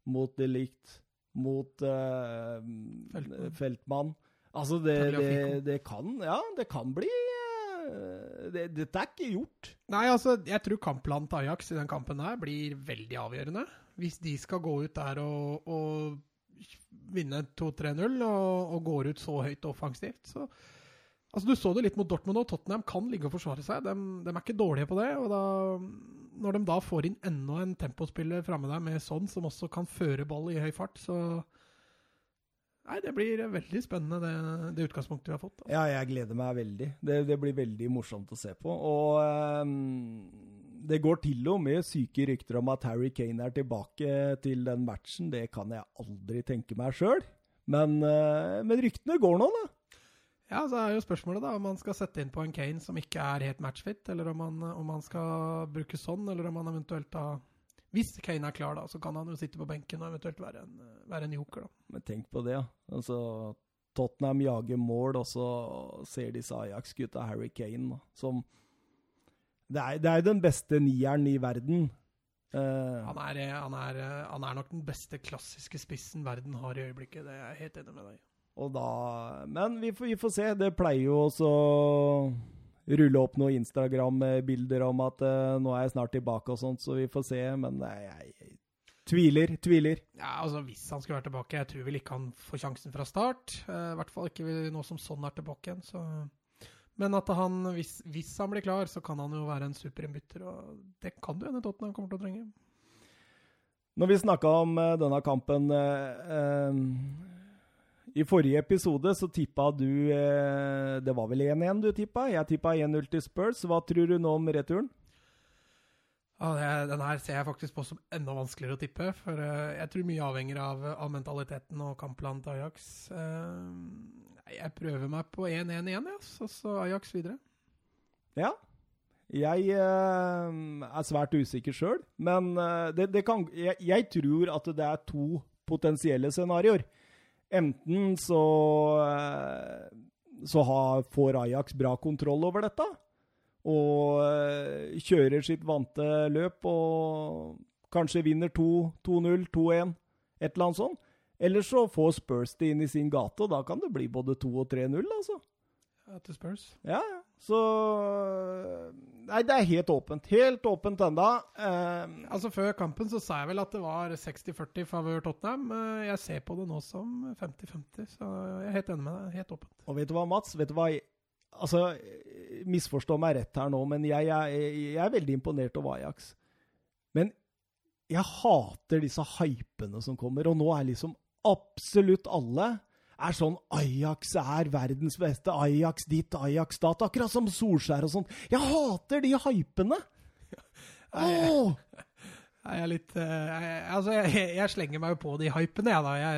mot Delict, mot uh, Feltmann. Feltmann. Altså, det, det, det, kan Ja, det kan bli uh, det, Dette er ikke gjort. Nei, altså, jeg tror kampplanen til Ajax i den kampen her blir veldig avgjørende. Hvis de skal gå ut der og, og vinne 2-3-0 og, og går ut så høyt offensivt, så Altså, Du så det litt mot Dortmund og Tottenham kan ligge og forsvare seg. De, de, er ikke dårlige på det. og da, Når de da får inn enda en tempospiller framme der med sånn, som også kan føre ball i høy fart, så Nei, det blir veldig spennende, det, det utgangspunktet vi har fått. Altså. Ja, jeg gleder meg veldig. Det, det, blir veldig morsomt å se på. Og um, det går til og med syke rykter om at Harry Kane er tilbake til den matchen. Det kan jeg aldri tenke meg sjøl. Men, uh, men ryktene går nå, da. Ja, så er jo spørsmålet da om man skal sette inn på en Kane som ikke er helt matchfit, eller om man, om man skal bruke sånn, eller om man eventuelt da Hvis Kane er klar, da, så kan han jo sitte på benken og eventuelt være en, være en joker, da. Men tenk på det, ja. Altså, Tottenham jager mål, og så ser disse Ajax-gutta Harry Kane, da, som det er, det er jo den beste nieren i verden. Uh, Han er, han, er, han er nok den beste klassiske spissen verden har i øyeblikket, det er jeg helt enig med deg i. og da Men vi får, vi får se. Det pleier jo også å rulle opp noen Instagram-bilder om at uh, nå er jeg snart tilbake og sånt, så vi får se. Men nei, jeg, jeg tviler, tviler. Ja, altså Hvis han skulle være tilbake Jeg tror vel ikke han får sjansen fra start. Uh, I hvert fall ikke nå som sånn er tilbake igjen. Så. Men at han, hvis, hvis han blir klar, så kan han jo være en superinnbytter. Og det kan du hende Tottenham kommer til å trenge. Når vi snakka om eh, denne kampen eh, I forrige episode så tippa du eh, Det var vel 1-1 du tippa? Jeg tippa 1-0 til Spurs. Hva tror du nå om returen? Ja, det, den her ser jeg faktisk på som enda vanskeligere å tippe. For eh, jeg tror mye avhenger av, av mentaliteten og kampplanen til Ajax. Eh, jeg prøver meg på 1-1 igjen, ja, så, så Ajax videre. Ja. Jeg eh, er svært usikker sjøl, men eh, det, det kan, jeg, jeg tror at det er to potensielle scenarioer. Enten så, eh, så har, får Ajax bra kontroll over dette, og eh, kjører sitt vante løp og kanskje vinner 2-0, 2-1, et eller annet sånt. Eller så får Spurs det inn i sin gate, og da kan det bli både 2 og 3-0, altså. Ja, til Spurs. Ja, ja. Så Nei, det er helt åpent. Helt åpent enda. Uh, Altså Før kampen så sa jeg vel at det var 60-40 favør Tottenham. Uh, Jeg ser på det nå som 50-50, så jeg er helt enig med deg. Helt åpent. og vet du hva, Mats? Vet du hva? Altså, misforstå meg rett her nå, men jeg, jeg, jeg er veldig imponert over Ajax. Men jeg hater disse hypene som kommer, og nå er liksom absolutt alle er sånn Ajax er verdens beste, Ajax ditt, Ajax datt. Akkurat som Solskjær og sånt. Jeg hater de hypene! Åh! [laughs] Jeg er litt eh, jeg, Altså, jeg, jeg slenger meg jo på de hypene, jeg, da. Jeg,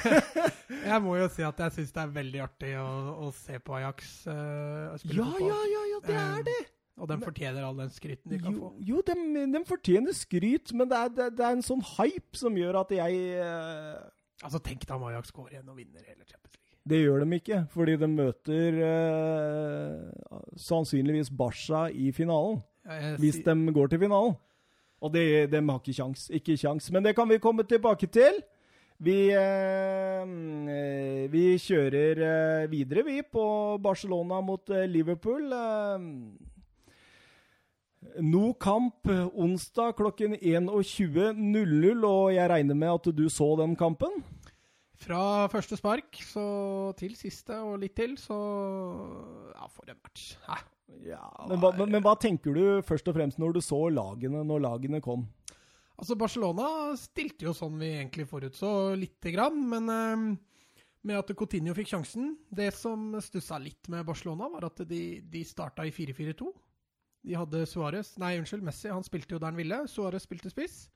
[laughs] jeg må jo si at jeg syns det er veldig artig å, å se på Ajax uh, spille Ja, fotball. ja, ja, ja, det er det! Og de fortjener all den skryten de kan Jo, få. jo de, de fortjener skryt, men det er, det, det er en sånn hype som gjør at jeg eh, Altså, tenk deg om Ajax går igjen og vinner hele Champions League. Det gjør de ikke, fordi de møter eh, sannsynligvis Barca i finalen. Jeg, Hvis de går til finalen. Og de, de har ikke kjangs. Ikke kjangs. Men det kan vi komme tilbake til. Vi, eh, vi kjører eh, videre, vi, på Barcelona mot eh, Liverpool. Eh, No kamp onsdag klokken 21.00, og jeg regner med at du så den kampen? Fra første spark så til siste og litt til, så Ja, for en match. Hæ? Ja, men, hva, men, men hva tenker du først og fremst når du så lagene når lagene kom? Altså, Barcelona stilte jo sånn vi egentlig forutså, lite grann, men eh, med at Coutinho fikk sjansen Det som stussa litt med Barcelona, var at de, de starta i 4-4-2. De hadde Suárez Nei, unnskyld, Messi. Han spilte jo der han ville. Suárez spilte spiss.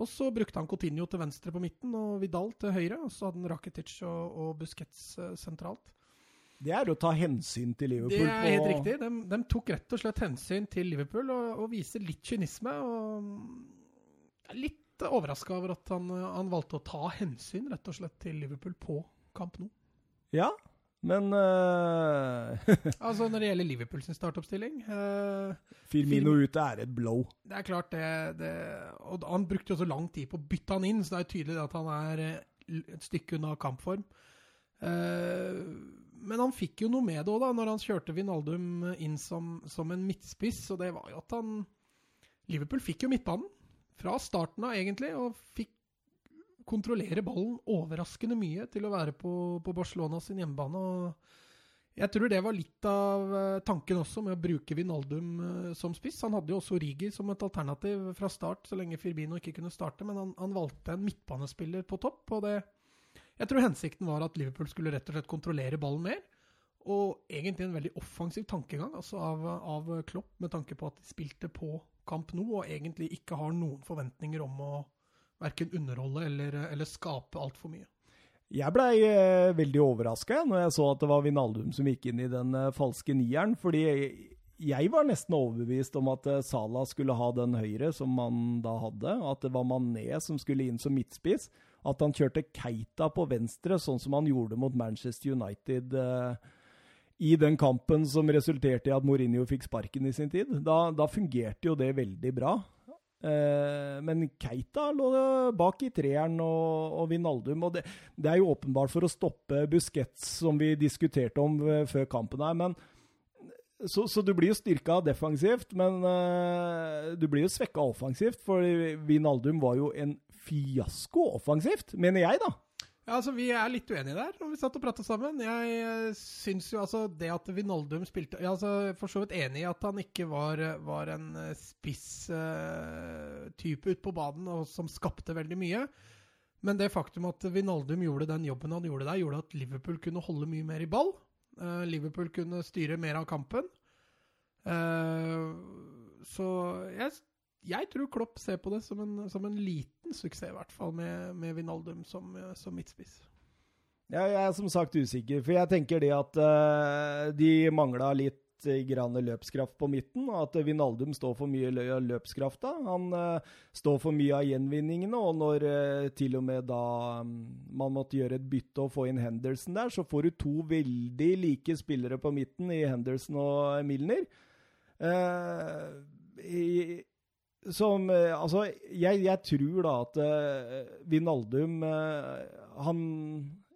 Og så brukte han Coutinho til venstre på midten og Vidal til høyre. Og så hadde han Rakitic og, og Busquets eh, sentralt. Det er å ta hensyn til Liverpool. Det er helt og... riktig. De, de tok rett og slett hensyn til Liverpool og, og viser litt kynisme. Og er litt overraska over at han, han valgte å ta hensyn rett og slett til Liverpool på kamp nå. Ja, men uh, [laughs] Altså Når det gjelder Liverpool sin startoppstilling uh, Firmino ute er et blow. Det er klart det, det Og han brukte jo så lang tid på å bytte han inn, så det er tydelig at han er eh, et stykke unna kampform. Uh, men han fikk jo noe med det òg, da, når han kjørte Vinaldum inn som, som en midtspiss. Og det var jo at han Liverpool fikk jo midtbanen fra starten av, egentlig, og fikk kontrollere ballen overraskende mye til å være på, på Barcelona sin hjemmebane. og jeg tror det var litt av eh, tanken også med å bruke Vinaldum eh, som spiss. Han hadde jo også Rigi som et alternativ fra start, så lenge Firmino ikke kunne starte, men han, han valgte en midtbanespiller på topp. og det, Jeg tror hensikten var at Liverpool skulle rett og slett kontrollere ballen mer, Og egentlig en veldig offensiv tankegang altså av, av Klopp, med tanke på at de spilte på kamp nå, og egentlig ikke har noen forventninger om å verken underholde eller, eller skape altfor mye. Jeg blei eh, veldig overraska når jeg så at det var Vinaldum som gikk inn i den eh, falske nieren. Fordi jeg, var nesten overbevist om at eh, Salah skulle ha den høyre som han da hadde. At det var Mané som skulle inn som midtspiss. At han kjørte Keita på venstre, sånn som han gjorde mot Manchester United. Eh, i den kampen som resulterte i at Mourinho fikk sparken i sin tid. Da, da fungerte jo det veldig bra. Eh, men Keita lå bak i treeren og, og Vinaldum. og det, det, er jo åpenbart for å stoppe Busquets, som vi diskuterte om eh, før kampen her. men så, så, du blir jo styrka defensivt, men uh, du blir jo svekka offensivt. For Vinaldum var jo en fiasko offensivt, mener jeg, da. Ja, altså Vi er litt uenige der, når vi satt og prata sammen. Jeg eh, syns jo altså det at Vinaldum spilte Jeg er altså for så vidt enig i at han ikke var, var en eh, spiss uh, type ute på banen og som skapte veldig mye. Men det faktum at Vinaldum gjorde den jobben han gjorde der, gjorde at Liverpool kunne holde mye mer i ball. Uh, Liverpool kunne styre mer av kampen. Uh, så jeg jeg tror Klopp ser på det som en, som en liten suksess, i hvert fall, med, med Vinaldum som, som midtspiss. Ja, jeg er som sagt usikker, for jeg tenker det at uh, de mangla litt uh, grann løpskraft på midten, og at Vinaldum står for mye av løpskrafta. Han uh, står for mye av gjenvinningene, og når til og med da um, man måtte gjøre et bytte og få inn Henderson der, så får du to veldig like spillere på midten i Henderson og Milner. I, som eh, Altså, jeg, jeg, tror da at uh, Vinaldum uh, Han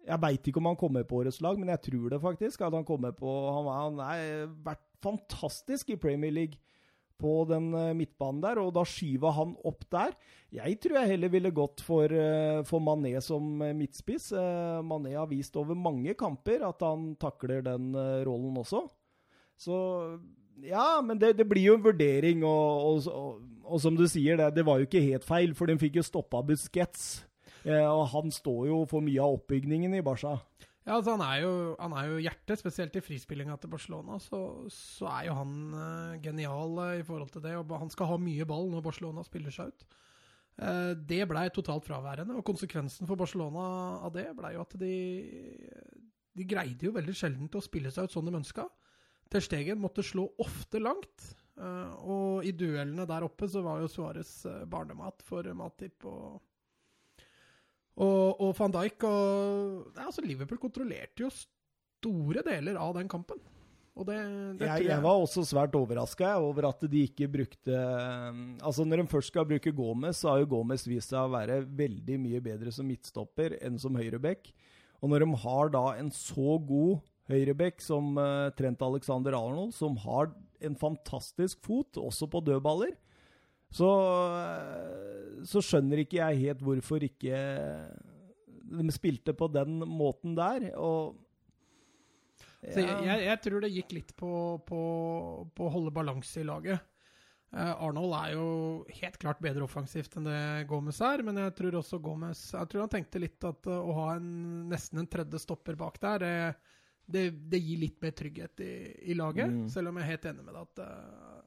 Jeg veit ikke om han kommer på årets lag, men jeg tror det faktisk. At han kommer på Han, han har vært fantastisk i Premier League på den uh, midtbanen der, og da skyver han opp der. Jeg tror jeg heller ville gått for, for Mané som midtspiss. Mané har vist over mange kamper at han takler den rollen også. Så ja, men det, det, blir jo en vurdering, og, og, og, og som du sier, det, det, var jo ikke helt feil, for de fikk jo stoppa Busquets. Eh, og han står jo for mye av oppbygningen i Barca. Ja, altså han er jo, han er jo hjertet, spesielt i frispillinga til Barcelona. Så, så, er jo han eh, genial eh, i forhold til det. og Han skal ha mye ball når Barcelona spiller seg ut. Uh, det blei totalt fraværende, og konsekvensen for Barcelona av det blei jo at de, de greide jo veldig sjelden til å spille seg ut sånn de ønska. Ter Stegen måtte slå ofte langt. Uh, og i duellene der oppe så var jo Suárez uh, barnemat for Matip og, og, og van Dijk. Og, ja, altså Liverpool kontrollerte jo store deler av den kampen. Og det, det jeg, jeg, var også svært overraska over at de ikke brukte Altså Når de først skal bruke Gomez, så har jo Gomez vist seg å være veldig mye bedre som midtstopper enn som høyreback. Og når de har da en så god høyrebekk som uh, Trent Alexander Arnold, som har en fantastisk fot, også på dødballer. Så, uh, så skjønner ikke jeg helt hvorfor ikke de spilte på den måten der. Og ja. jeg, jeg, tror det gikk litt på, på, på å holde balanse i laget. Uh, Arnold er jo helt klart bedre offensivt enn det Gomez er, men jeg tror også Gomez Jeg tror han tenkte litt at å ha en, nesten en tredje stopper bak der uh, det, det, gir litt mer trygghet i, i laget. Mm. Selv om jeg er helt enig med deg at uh,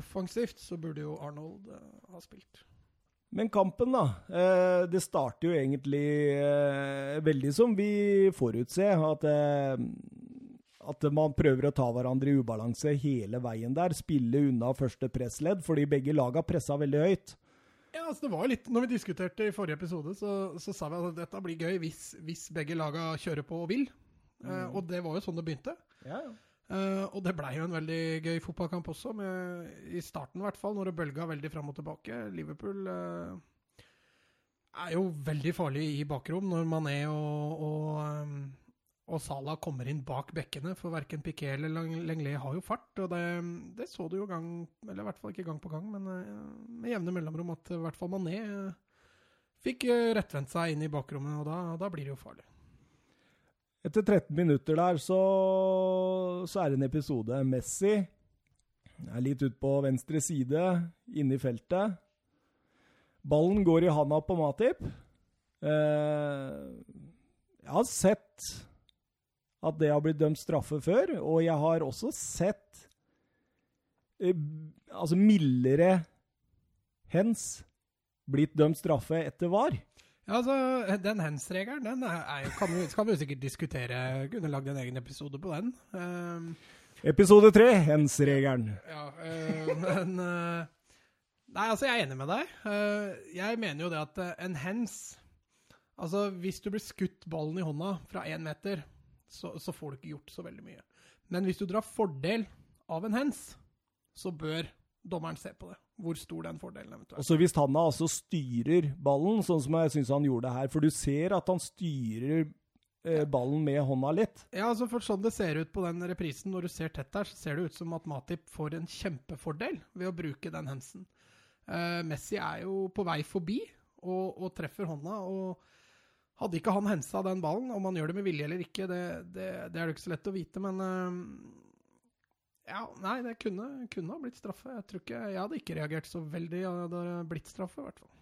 offensivt så burde jo Arnold uh, ha spilt. Men kampen, da. Eh, det starter jo egentlig veldig som vi forutser. At, at man prøver å ta hverandre i ubalanse hele veien der. Spille unna første pressledd, fordi begge laga pressa veldig høyt. Ja, altså det var litt, når vi diskuterte i forrige episode, så, så sa vi at dette blir gøy hvis, hvis begge laga kjører på og vil. Uh, og det var jo sånn det begynte. Ja, ja. Uh, og det blei jo en veldig gøy fotballkamp også, med, i starten i hvert fall, når det bølga veldig fram og tilbake. Liverpool uh, er jo veldig farlig i bakrom når Mané og, og, um, og Salah kommer inn bak bekkene, for verken Piquet eller Lenglet har jo fart. Og det, det, så du jo gang, eller i hvert fall ikke gang på gang, men med jevne mellomrom at i hvert fall Mané fikk rettvendt seg inn i bakrommet, og da, da blir det jo farlig. Etter 13 minutter der så, så er det en episode. Messi er litt ut på venstre side, inne i feltet. Ballen går i handa på Matip. Eh, jeg har sett at det har blitt dømt straffe før. Og jeg har også sett eh, altså mildere hens blitt dømt straffe etter VAR. Ja, altså, Den hands-regelen den er, er, kan, vi, kan vi sikkert diskutere. Kunne lagd en egen episode på den. Um, Episode tre, hands-regelen. ja, uh, [laughs] men uh, Nei, altså, jeg er enig med deg. Uh, jeg mener jo det at en hands Altså, hvis du blir skutt ballen i hånda fra én meter, så, så får du ikke gjort så veldig mye. Men hvis du drar fordel av en hands, så bør dommeren ser på det. Hvor stor den fordelen eventuelt Og så hvis han altså styrer ballen, sånn som jeg syns han gjorde det her For du ser at han styrer eh, ballen med hånda litt. Ja, altså for sånn det ser ut på den reprisen, når du ser tett der, så ser det ut som at Matip får en kjempefordel ved å bruke den hensen. Eh, Messi er jo på vei forbi og, og treffer hånda, og hadde ikke han hensa den ballen, om han gjør det med vilje eller ikke, det, det, det er det ikke så lett å vite, men eh, ja, nei, det kunne, kunne ha blitt straffe. Jeg tror ikke, jeg hadde ikke reagert så veldig, hadde det blitt straffe i hvert fall.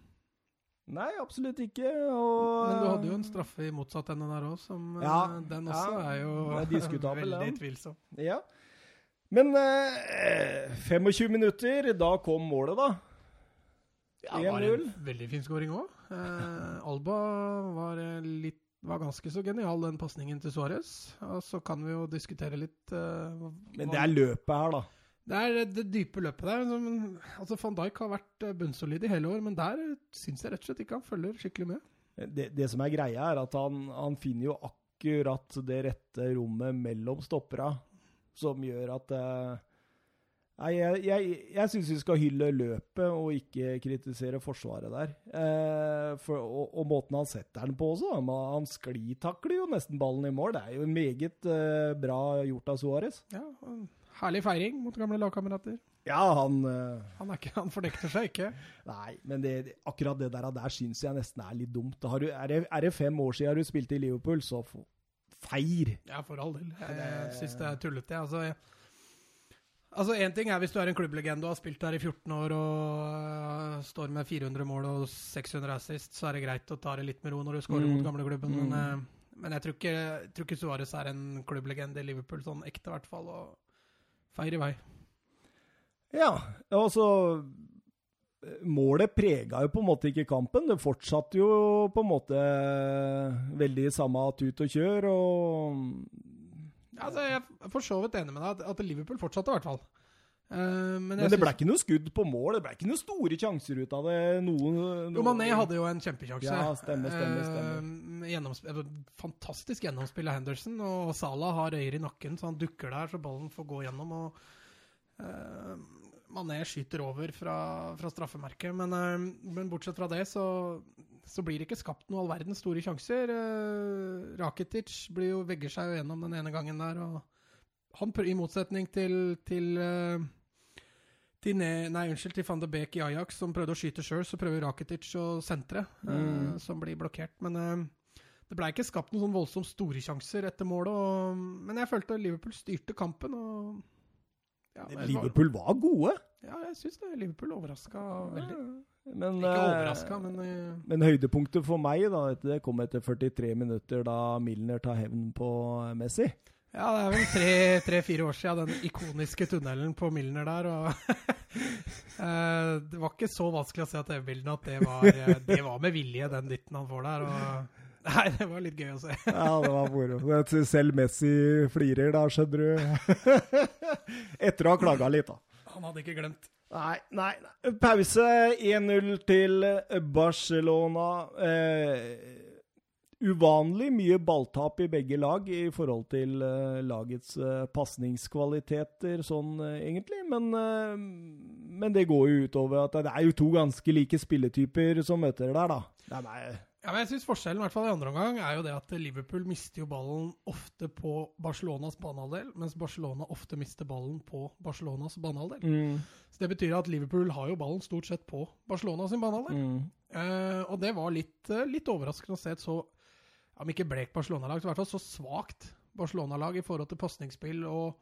Nei, absolutt ikke. Og, Men du hadde jo en straffe i motsatt ende der òg, som eh, Ja, den også ja, er jo er [laughs] veldig tvilsom. Ja. Men eh, 25 minutter, da kom målet, da. Ja, det var en veldig fin skåring òg. Eh, Alba var, eh, litt, var ganske så genial, den pasningen til Suárez. Og så kan vi jo diskutere litt uh, Men det er løpet her, da. det er det dype løpet der. Men, altså Van Dijk har vært eh, bunnsolid i hele år, men der eh, syns jeg rett og slett ikke han følger skikkelig med. Det, det som er greia, er at han, han finner jo akkurat det rette rommet mellom stoppera, som gjør at eh, Nei, jeg, jeg, jeg syns vi skal hylle løpet og ikke kritisere forsvaret der. Eh, for, og, og måten han setter den på også. Han Han sklitakler jo nesten ballen i mål. Det er jo meget eh, bra gjort av Suárez. Ja, Herlig feiring mot gamle lagkamerater. Ja, han eh, Han, er ikke, han fornekter seg ikke. [laughs] Nei, men det, akkurat det der, der syns jeg nesten er litt dumt. Har du, er, det, er det fem år siden du spilte i Liverpool, så feir. Ja, for all del. Jeg, jeg syns det er tullete. Altså, jeg, altså, Én ting er hvis du er en klubblegende og har spilt der i 14 år og øh, står med 400 mål og 600 assist, så er det greit å ta det litt med ro når du scorer Mm. mot gamleklubben. Mm. Men, øh, men jeg tror ikke, tror ikke Suárez er en klubblegende i Liverpool, sånn ekte i hvert fall. Og feir i vei. Ja, altså Målet prega jo på en måte ikke kampen. Det fortsatte jo på en måte veldig samme tut og kjør, og Altså, jeg er for så vidt enig med deg at, Liverpool fortsatte, i hvert fall. Uh, men Men det ble ikke noe skudd på mål. Det ble ikke noen store sjanser ut av det. Noen, Jo, Mané hadde jo en kjempesjanse. Ja, stemmer, stemmer, stemmer. Uh, eh, fantastisk gjennomspill av Henderson, og Salah har øyer i nakken, så han dukker der så ballen får gå gjennom. og uh, Mané skyter over fra, fra straffemerket, men, eh, men bortsett fra det så, så blir det ikke skapt noe all verdens store sjanser. Uh, Rakitic blir jo, vegger seg jo gjennom den ene gangen der, og han i motsetning til, til eh, til, ne, nei, unnskyld, til van de Beek i Ajax, som prøvde å skyte sjøl, så prøver Rakitic å sentre, eh, Mm. som blir blokkert. Men eh, det ble ikke skapt noen sånn voldsomt store sjanser etter målet. Og, men jeg følte Liverpool styrte kampen. og ja, Liverpool var gode. Ja, jeg syns det. Liverpool overraska veldig. Men, Ikke eh, overraska, men eh, Men høydepunktet for meg da, det kom etter 43 minutter, da Milner tar hevn på Messi. ja, det er vel tre-fire år siden den ikoniske tunnelen på Milner der. og [laughs] eh, Det var ikke så vanskelig å se av TV-bildene at det var, det var med vilje, den dytten han får der. og [laughs] Nei, det var litt gøy å se. Ja, det var moro. Selv Messi flirer da, skjønner du. [laughs] Etter å ha klaga litt, da. Han hadde ikke glemt. Nei, nei. Pause 1-0 til Barcelona. Eh, uvanlig mye balltap i begge lag i forhold til eh, lagets eh, pasningskvaliteter, sånn eh, egentlig. Men, eh, men det går jo utover at det er jo to ganske like spilletyper som møter der, da. Nei, nei. Ja, men jeg synes Forskjellen i hvert fall i andre omgang er jo det at Liverpool mister jo ballen ofte på Barcelonas banehalvdel, mens Barcelona ofte mister ballen på Barcelonas banehalvdel. Mm, Så Det betyr at Liverpool har jo ballen stort sett på Barcelonas banehalvdel. mm. Eh, og det var litt, eh, litt overraskende å se et så, om ikke blekt Barcelona-lag, så i hvert fall så svakt Barcelona-lag i forhold til pasningsspill og,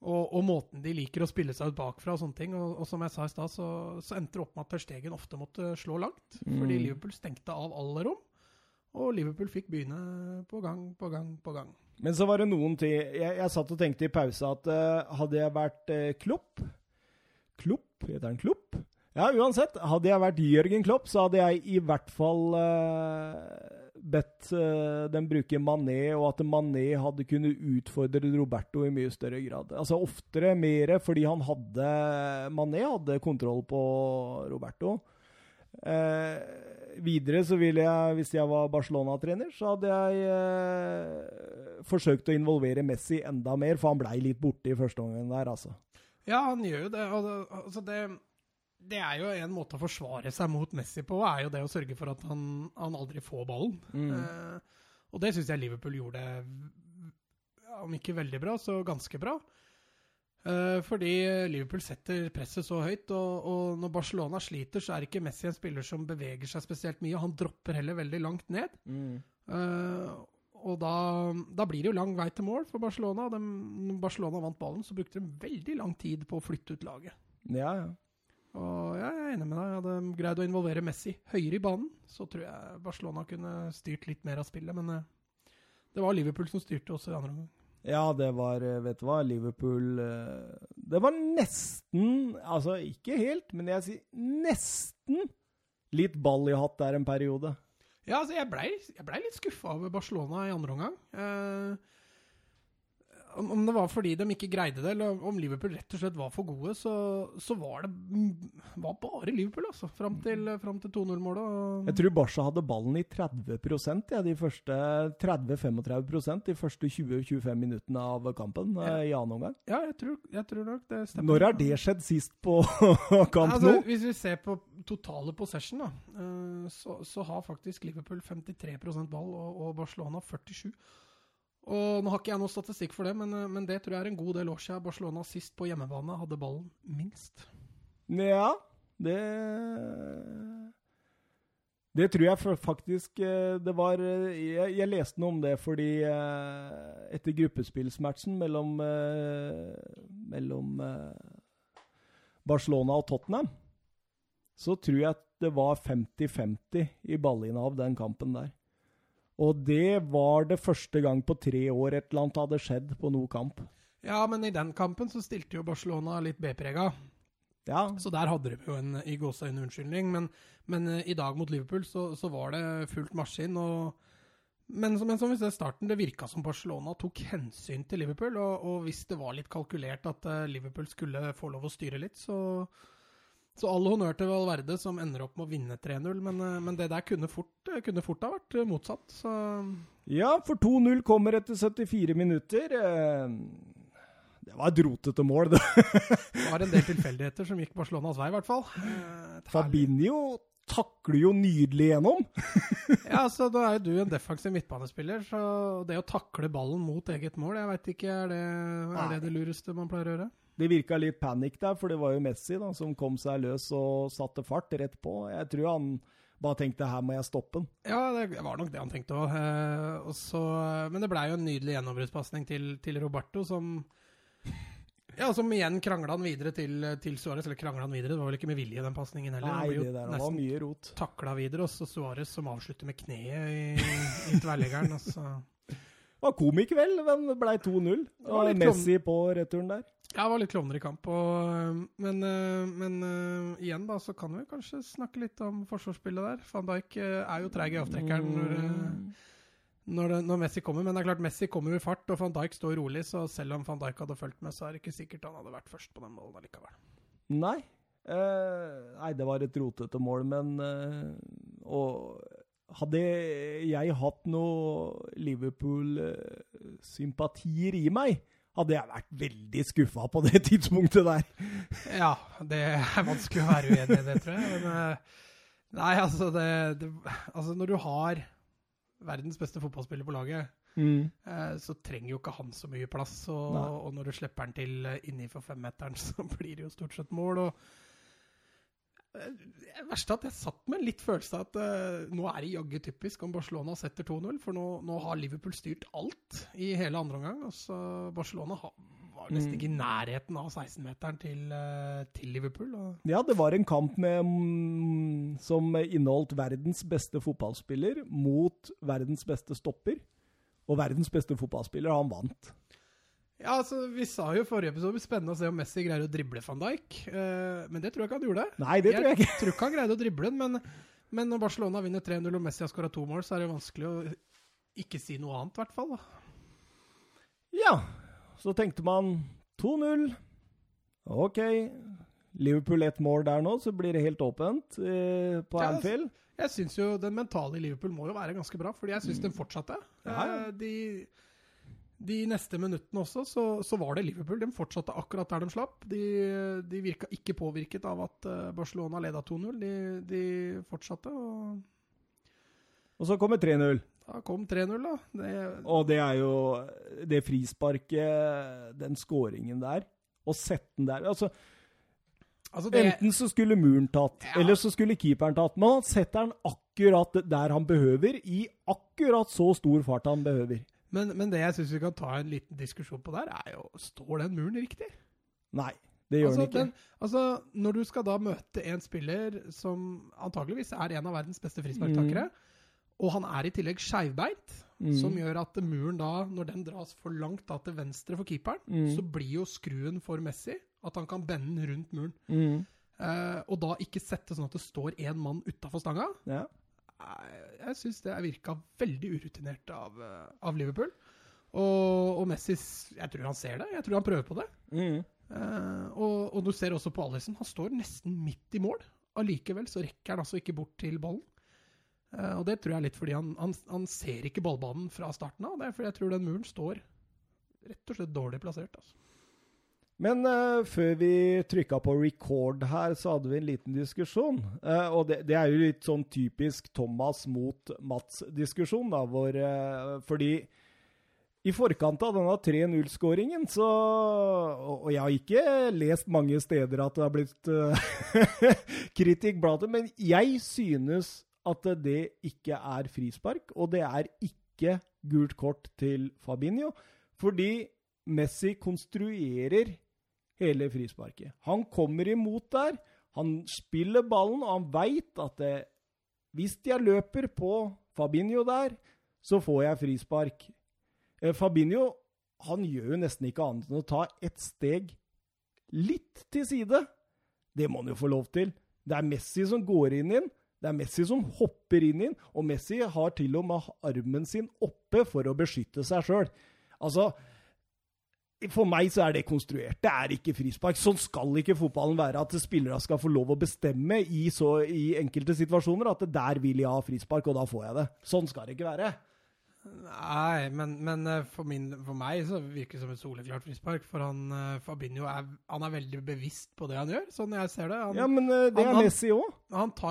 og, og måten de liker å spille seg ut bakfra og sånne ting. Og, og som jeg sa i stad, så, så endte det opp med at Per Stegen ofte måtte slå langt. Fordi Mm. Liverpool stengte av alle rom. Og Liverpool fikk begynne på gang på gang på gang. Men så var det noen ting Jeg, jeg satt og tenkte i pause at uh, hadde jeg vært uh, Klopp Klopp? Heter han Klopp? Ja, uansett. Hadde jeg vært Jørgen Klopp, så hadde jeg i hvert fall eh, bedt uh, dem bruke Mané, og at Mané hadde kunnet utfordre Roberto i mye større grad. Altså oftere, mer, fordi han hadde Mané hadde kontroll på Roberto. Eh, videre så ville jeg, hvis jeg var Barcelona-trener, så hadde jeg eh, forsøkt å involvere Messi enda mer, for han blei litt borte i første omgang der, altså. Ja, han gjør jo det, altså det, det er jo en måte å forsvare seg mot Messi på, er jo det å sørge for at han, han aldri får ballen. Mm. Eh, og det syns jeg Liverpool gjorde, om ikke veldig bra, så ganske bra. Eh, fordi Liverpool setter presset så høyt, og, og når Barcelona sliter, så er ikke Messi en spiller som beveger seg spesielt mye. Han dropper heller veldig langt ned. Mm. Eh, og da, da blir det jo lang vei til mål for Barcelona. De, når Barcelona vant ballen, så brukte de veldig lang tid på å flytte ut laget. Ja, ja. Og jeg er enig med deg. Hadde greid å involvere Messi høyere i banen, så tror jeg Barcelona kunne styrt litt mer av spillet. Men eh, det var Liverpool som styrte også i andre omgang. Ja, det var eh, Vet du hva, Liverpool eh, Det var nesten Altså ikke helt, men jeg sier nesten litt ball i hatt der en periode. Ja, altså, jeg blei ble litt skuffa over Barcelona i andre omgang. Eh, om, om det var fordi de ikke greide det, eller om Liverpool rett og slett var for gode, så, så var det var bare Liverpool, altså. Fram til, fram til 2-0-målet. Jeg tror Barca hadde ballen i 30% ja, de første 30-35% de første 20-25 minuttene av kampen Ja. eh, i annen omgang. Ja, jeg tror, jeg tror nok det stemmer. Når har det skjedd sist på [laughs] kamp altså, nå? Hvis vi ser på totale possession, da, eh, så, så har faktisk Liverpool 53% ball og, og Barcelona 47. Og Nå har ikke jeg noe statistikk for det, men, eh, men det tror jeg er en god del år siden Barcelona sist på hjemmebane hadde ballen minst. Ja, det Det tror jeg faktisk eh, det var eh, Jeg, jeg leste noe om det fordi etter gruppespillsmatchen mellom Mellom Barcelona og Tottenham, så tror jeg det var 50-50 i ballinnehav den kampen der. Og det var det første gang på tre år et eller annet hadde skjedd på noe kamp. Ja, men i den kampen så stilte jo Barcelona litt B-prega. Ja, Så der hadde de jo en i gåseøyne unnskyldning. Men, men eh, i dag mot Liverpool så, så var det fullt maskin. Og, men, men som vi ser starten, det virka som Barcelona tok hensyn til Liverpool. Og, og hvis det var litt kalkulert at eh, Liverpool skulle få lov å styre litt, så så all honnør til Valverde, som ender opp med å vinne 3-0. Men, eh, men det der kunne fort, eh, kunne fort ha vært eh, motsatt. Så Ja, for 2-0 kommer etter 74 minutter. Det var et rotete mål. det. det var en del tilfeldigheter som gikk Barcelonas vei, i hvert fall. Fabinho takler jo nydelig gjennom. Ja, så Da er jo du en defensiv midtbanespiller, så det å takle ballen mot eget mål, jeg veit ikke, er det, er det det lureste man pleier å gjøre? Det virka litt panikk der, for det var jo Messi da, som kom seg løs og satte fart rett på. Jeg tror han bare tenkte 'her må jeg stoppe den'. Ja, det var nok det han tenkte òg. Eh, men det blei jo en nydelig gjennombruddspasning til, til Roberto, som ja, som igjen krangla han videre til, til Suárez. Eller krangla han videre, det var vel ikke med vilje, den pasningen heller. Nei, det der var mye rot. takla videre, og så Suárez som avslutter med kneet i, i tverrliggeren. Det var komikveld, men det blei 2-0. var Og Messi på returen der. Ja, det var litt klovner i kamp. Og, men øh, men øh, igjen da, så kan vi kanskje snakke litt om forsvarsspillet der. Van Dijk er jo treig i avtrekkeren når, når, det, når Messi kommer. Men det er klart, Messi kommer i fart, og van Dijk står rolig. Så selv om van Dijk hadde fulgt med, så er det ikke sikkert han hadde vært først på den ballen allikevel. Nei. Eh, nei, det var et rotete mål, men eh, Og hadde jeg hatt noe Liverpool-sympatier i meg, hadde jeg vært veldig skuffa på det [laughs] tidspunktet der. Ja, det er vanskelig å være uenig i det, tror jeg. Men, øh, nei, altså, det, det, altså Når du har verdens beste fotballspiller på laget, Mm. så trenger jo ikke han så mye plass. Og, og når du slipper han til innenfor inni for femmeteren, [laughs] så blir det jo stort sett mål. Og Eh, det verste er at jeg satt med en litt følelse av at uh, nå er det jaggu typisk om Barcelona setter 2-0, for nå, nå har Liverpool styrt alt i hele andre omgang. Altså, Barcelona har, var nesten Mm. ikke i nærheten av 16-meteren til, uh, til Liverpool. Og, Ja, det var en kamp med, mm, som inneholdt verdens beste fotballspiller mot verdens beste stopper. Og verdens beste fotballspiller, han vant. Ja, altså, Vi sa jo i forrige episode spennende å se om Messi greier å drible van Dijk. Uh, men det tror jeg ikke han gjorde. Nei, det tror jeg ikke. Jeg tror ikke han greide å drible den, men, men når Barcelona vinner 3-0 og Messi har skåra to mål, så er det vanskelig å ikke si noe annet, i hvert fall. da. Ja, så tenkte man 2-0. OK. Liverpool ett mål der nå, så blir det helt åpent eh, på Ja, Anfield. Jeg syns jo den mentale i Liverpool må jo være ganske bra, fordi jeg syns den fortsatte. Ja, ja. Eh, De, de neste minuttene også, så, så var det Liverpool. De fortsatte akkurat der de slapp. De, de virka ikke påvirket av at eh, Barcelona leda 2-0. De, de fortsatte, og Og så kommer 3-0. da kom 3-0, da. Det, Og det er jo det frisparket, den scoringen der. og setten der altså, altså det, Enten så skulle muren tatt, Ja. eller så skulle keeperen tatt. Men han setter den akkurat der han behøver, i akkurat så stor fart han behøver. Men, men det jeg syns vi kan ta en liten diskusjon på der, er jo Står den muren riktig? Nei, det gjør altså, den ikke. den, altså, når du skal da møte en spiller som antageligvis er en av verdens beste frisparktakere, og han er i tillegg skeivbeint, Mm. som gjør at muren da, når den dras for langt da til venstre for keeperen, Mm. så blir jo skruen for Messi at han kan bende den rundt muren. Mm. Eh, og da ikke sette sånn at det står én mann utafor stanga. Ja. Jeg, jeg syns det virka veldig urutinert av, eh, av Liverpool. Og, og Messi Jeg tror han ser det. Jeg tror han prøver på det. Mm. Uh, og, og du ser også på Alison. Han står nesten midt i mål. Allikevel så rekker han altså ikke bort til ballen. Uh, og det tror jeg er litt fordi han, han, han ser ikke ballbanen fra starten av. Det er fordi jeg tror den muren står rett og slett dårlig plassert. Altså. Men uh, før vi trykka på record her, så hadde vi en liten diskusjon. Uh, og det, det er jo litt sånn typisk Thomas mot Mats-diskusjon, da, hvor uh, Fordi i forkant av denne 3-0-skåringen, så Og jeg har ikke lest mange steder at det har blitt [laughs] kritikk blant det, men jeg synes at det ikke er frispark, og det er ikke gult kort til Fabinho, fordi Messi konstruerer hele frisparket. Han kommer imot der, han spiller ballen, og han veit at det, hvis jeg løper på Fabinho der, så får jeg frispark. Eh, Fabinho han gjør jo nesten ikke annet enn å ta ett steg litt til side. Det må han jo få lov til. Det er Messi som går inn inn. Det er Messi som hopper inn inn, og Messi har til og med armen sin oppe for å beskytte seg sjøl. Altså, for meg så er det konstruert. Det er ikke frispark. Sånn skal ikke fotballen være. At spillere skal få lov å bestemme i, så, i enkelte situasjoner at der vil jeg ha frispark, og da får jeg det. Sånn skal det ikke være. Nei, men, men eh, for, min, for meg så virker det som et soleklart frispark. For han, eh, Fabinho er, han er veldig bevisst på det han gjør, sånn jeg ser det. Han, Ja, men eh, det han- er Messi òg.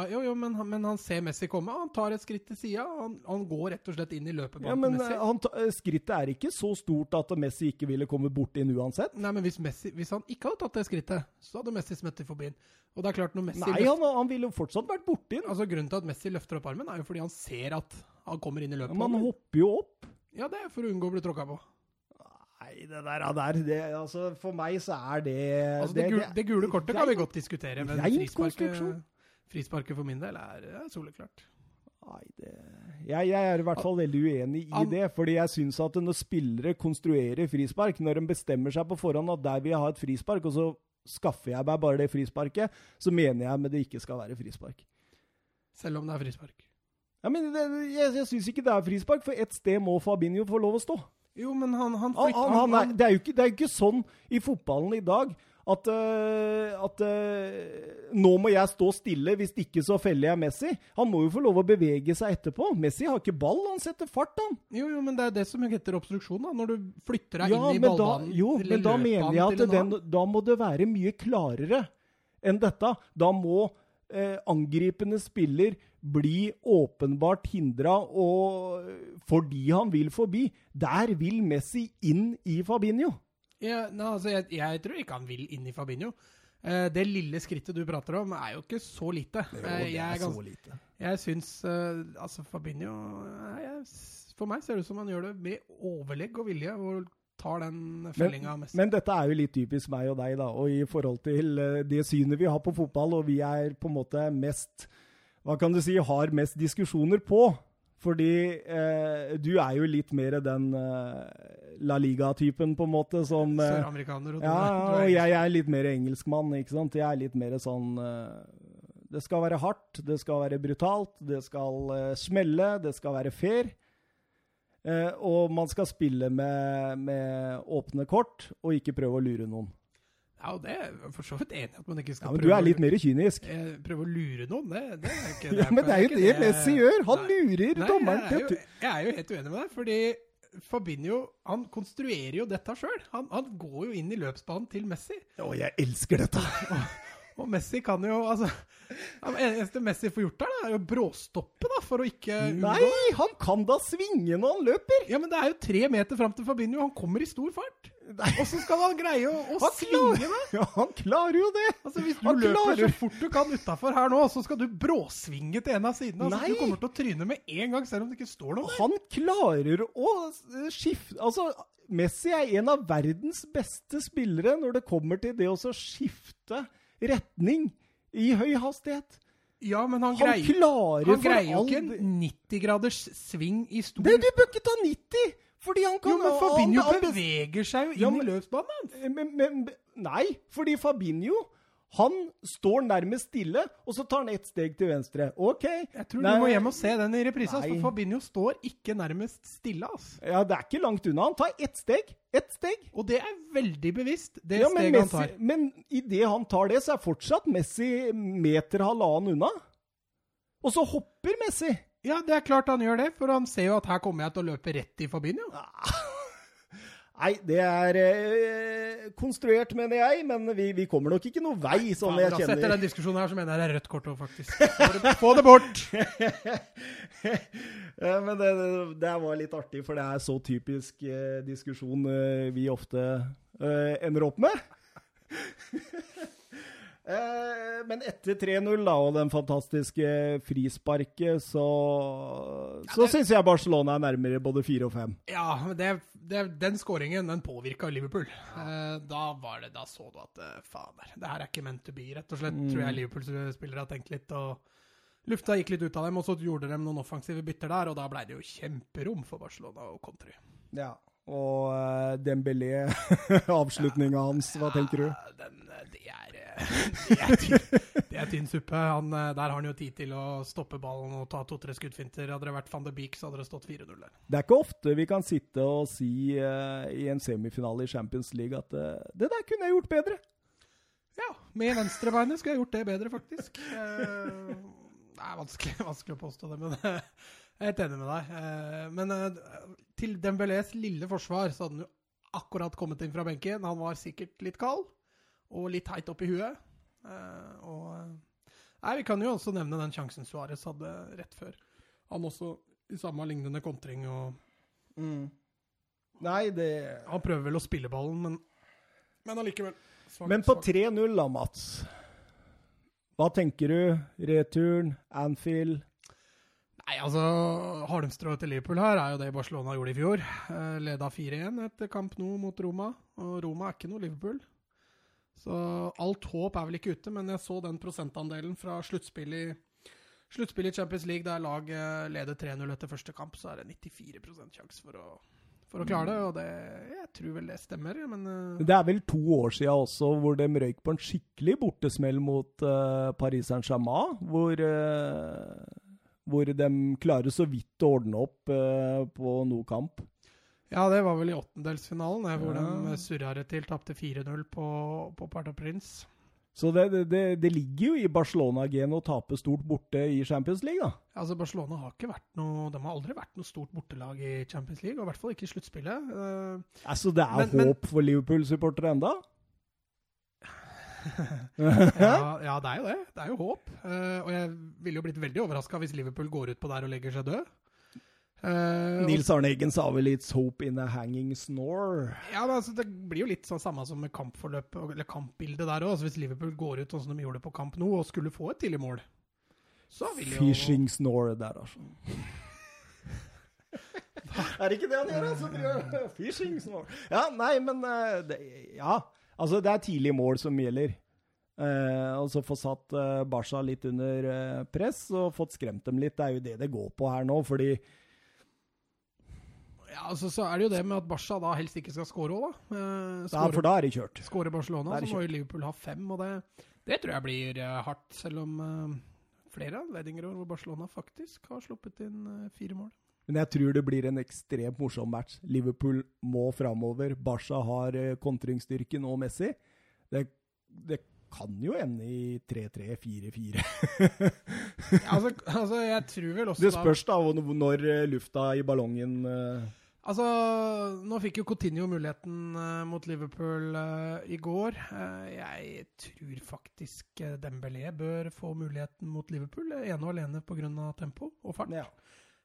jo, jo, men, han- men han ser Messi komme. Han tar et skritt til sida. Han, han går rett og slett inn i løpebanen Ja, men til Messi. han, skrittet er ikke så stort at Messi ikke ville komme bort inn uansett. Nei, men hvis, Messi, hvis han ikke hadde tatt det skrittet, så hadde Messi smøtt i forbi den. Og det er klart, når Messi Nei, han, han ville jo fortsatt vært borti den. altså Grunnen til at Messi løfter opp armen, er jo fordi han ser at han kommer inn i Men Man hopper jo opp. Ja, det er for å unngå å bli tråkka på. Nei, det der, der det, altså, For meg så er det Altså, det, gule, det gule kortet kan vi godt diskutere, men frisparket, frisparket for min del er, er soleklart. Nei, det jeg, jeg er i hvert fall veldig uenig i det. Fordi jeg syns at når spillere konstruerer frispark, når de bestemmer seg på forhånd at der vil jeg ha et frispark, og så skaffer jeg meg bare det frisparket, så mener jeg med det ikke skal være frispark. Selv om det er frispark. Ja, men det, Jeg, jeg syns ikke det er frispark, for ett sted må Fabinho få lov å stå. Jo, men han, han flytter han, han er, det, er jo ikke, det er jo ikke sånn i fotballen i dag at, uh, at uh, nå må jeg stå stille, hvis ikke så feller jeg Messi. Han må jo få lov å bevege seg etterpå. Messi har ikke ball, han setter fart, han. Jo, jo, men det er det som heter obstruksjon, da. Når du flytter deg Ja, inn i da, ballbanen. jo, men da mener jeg at den, da må det være mye klarere enn dette. Da må eh, angripende spiller bli åpenbart hindra fordi han vil forbi. Der vil Messi inn i Fabinho. Ja, nei, altså, jeg, jeg tror ikke han vil inn i Fabinho. Eh, det lille skrittet du prater om, er jo ikke så lite. Eh, jeg, er så lite. jeg syns eh, Altså, Fabinho eh, jeg, For meg ser det ut som han gjør det med overlegg og vilje, og tar den fellinga mest. Men dette er jo litt typisk meg og deg, da. Og i forhold til eh, det synet vi har på fotball, og vi er på en måte mest Hva kan du si har mest diskusjoner på Fordi eh, du er jo litt mer den eh, La Liga-typen, på en måte, som eh, Søramerikaner. og Ja, og jeg er litt mer engelskmann, ikke sant. Jeg er litt mer sånn eh, Det skal være hardt, det skal være brutalt, det skal eh, smelle, det skal være fair. Eh, og man skal spille med, med åpne kort, og ikke prøve å lure noen. Ja, og det er jeg for så vidt enig i at man ikke skal Ja, Men du er litt mer kynisk. eh, prøve å lure noen. Det, det er ikke [laughs] Ja, men det er jo det Messi gjør! Han Nei. lurer Nei, dommeren jeg, er jo, jeg er jo helt uenig med deg, fordi Fabinho han konstruerer jo dette sjøl. Han, han går jo inn i løpsbanen til Messi. Å, jeg elsker dette! [laughs] Og Messi kan jo altså Det eneste Messi får gjort der, da, er jo bråstoppe, da, for å ikke unngå- Nei, han kan da svinge når han løper! Ja, men det er jo tre meter fram til Fabinho. Han kommer i stor fart. Og så skal han greie å, å Han svinge, da. ja, han klarer jo det! Altså, Hvis du Han løper klarer- så fort du kan utafor her nå, så skal du bråsvinge til en av sidene. Altså, Nei. du kommer til å tryne med en gang, selv om det ikke står noe der. Han klarer å skifte Altså, Messi er en av verdens beste spillere når det kommer til det å skifte retning i høy hastighet. Ja, men han, Han greier, klarer han greier jo ikke en 90 graders sving i stor Det, Du bør ikke ta 90! Fordi han kan Jo, men Fabinho beveger seg jo inn Ja, i løpsbanen hans. men, men, Nei, fordi Fabinho han står nærmest stille, og så tar han ett steg til venstre. OK. Jeg tror Nei, du må hjem og se den i reprise, ass, for Fabinho står ikke nærmest stille. ass. Ja, Det er ikke langt unna. Han tar ett steg. Ett steg. Og det er veldig bevisst, det Ja, steget Messi, han tar. men idet han tar det, så er fortsatt Messi meter halvannen unna. Og så hopper Messi. Ja, det er klart han gjør det, for han ser jo at her kommer jeg til å løpe rett i Fabinho. Nei, det er eh, konstruert, mener jeg, men vi, vi kommer nok ikke noe vei, sånn ja, jeg kjenner. Etter den diskusjonen her, så mener jeg det er rødt kort òg, faktisk. Få det, få det bort! [laughs] ja, men det, det, det var litt artig, for det er så typisk eh, diskusjon eh, vi ofte eh, ender opp med. [laughs] Eh, Men etter 3-0 da, og den fantastiske frisparket, så, så det- syns jeg Barcelona er nærmere både fire og fem. Ja, det, det, den skåringen den påvirka Liverpool. Eh, da var det, da så du at eh, fader, det her er ikke meant to be, rett og slett. Tror jeg Liverpool-spillere har tenkt litt. og Lufta gikk litt ut av dem, og så gjorde de noen offensive bytter der, og da ble det jo kjemperom for Barcelona og country. Ja. Og uh, Dembélé, [laughs] avslutninga hans, hva tenker du? Den, eh, det er, eh, det er, tynn, det er tynn suppe. Han, eh, der har han jo tid til å stoppe ballen og ta to-tre skuddfinter. Hadde det vært van de Beek, så hadde det stått 4-0 der. Det er ikke ofte vi kan sitte og si uh, i en semifinale i Champions League at uh, det der kunne jeg gjort bedre. Ja, med venstrebeinet skulle jeg gjort det bedre, faktisk. Eh, det er vanskelig, vanskelig å påstå det, men jeg er helt enig med deg. Eh, men eh, til Dembélés lille forsvar så hadde han jo akkurat kommet inn fra benken. Han var sikkert litt kald og litt heit opp i huet. Eh, og Nei, vi kan jo også nevne den sjansen Suárez hadde rett før. Han også i samme lignende kontring og Nei, det Han prøver vel å spille ballen, men, men allikevel. svakt, Men på 3-0 da, Mats. Hva tenker du? Returen, Anfield Nei, altså, Halmstrået til Liverpool her er jo det Barcelona gjorde i fjor. Eh, leda 4-1 etter kamp nå mot Roma, og Roma er ikke noe Liverpool. Så alt håp er vel ikke ute, men jeg så den prosentandelen fra sluttspillet i, sluttspill i Champions League der lag eh, leder 3-0 etter første kamp, så er det 94 sjanse for å, for å klare det. Og det, jeg tror vel det stemmer, men eh, Det er vel to år siden også hvor de røyk på en skikkelig bortesmell mot uh, Paris Saint-Germain. Hvor, eh, hvor de klarer så vidt å ordne opp eh, på noe kamp. Ja, det var vel i åttendelsfinalen, eh, hvor Ja. de surra det til. Tapte 4-0 på, på Parta Prince. Så det, det- det, ligger jo i Barcelona-genet å tape stort borte i Champions League, da. Altså Barcelona har ikke vært noe De har aldri vært noe stort bortelag i Champions League, og i hvert fall ikke i sluttspillet. Eh, Altså, det er Men- men- håp for Liverpool-supportere enda? Ja, [laughs] ja, det er jo det. Det er jo håp. Uh, og jeg ville jo blitt veldig overraska hvis Liverpool går ut på der og legger seg død. Uh, Nils Arne Eggen sa vel 'It's hope in a hanging snore'. ja, men altså, Det blir jo litt sånn samme som med kampforløpet, eller kampbildet der òg. Altså, hvis Liverpool går ut sånn som de gjorde på kamp nå, og skulle få et tidlig mål, så vil jo Fishing snore der, altså. [laughs] er det ikke det han gjør, altså? Fishing snore. Ja, nei, men eh, det, Ja. Altså, det er tidlig mål som gjelder. Eh, og så få satt eh, Barca litt under eh, press og fått skremt dem litt. Det er jo det det går på her nå, fordi Ja, altså, så er det jo det med at Barca da helst ikke skal skåre òg, da. Eh, ja, For da er det kjørt. Skårer Barcelona, så må jo Liverpool ha fem. Og det, det tror jeg blir eh, hardt, selv om eh, flere anledninger hvor Barcelona faktisk har sluppet inn eh, fire mål. Men jeg tror det blir en ekstremt morsom match. Liverpool må framover. Barca har eh, kontringsstyrken og Messi. Det, det kan jo ende i 3-3, 4-4. [laughs] Altså, altså, jeg tror vel også Det spørs da når eh, lufta i ballongen eh, Altså, nå fikk jo Coutinho muligheten uh, mot Liverpool uh, i går. Uh, jeg tror faktisk Dembélé bør få muligheten mot Liverpool, ene og alene pga. tempo og fart. Ja.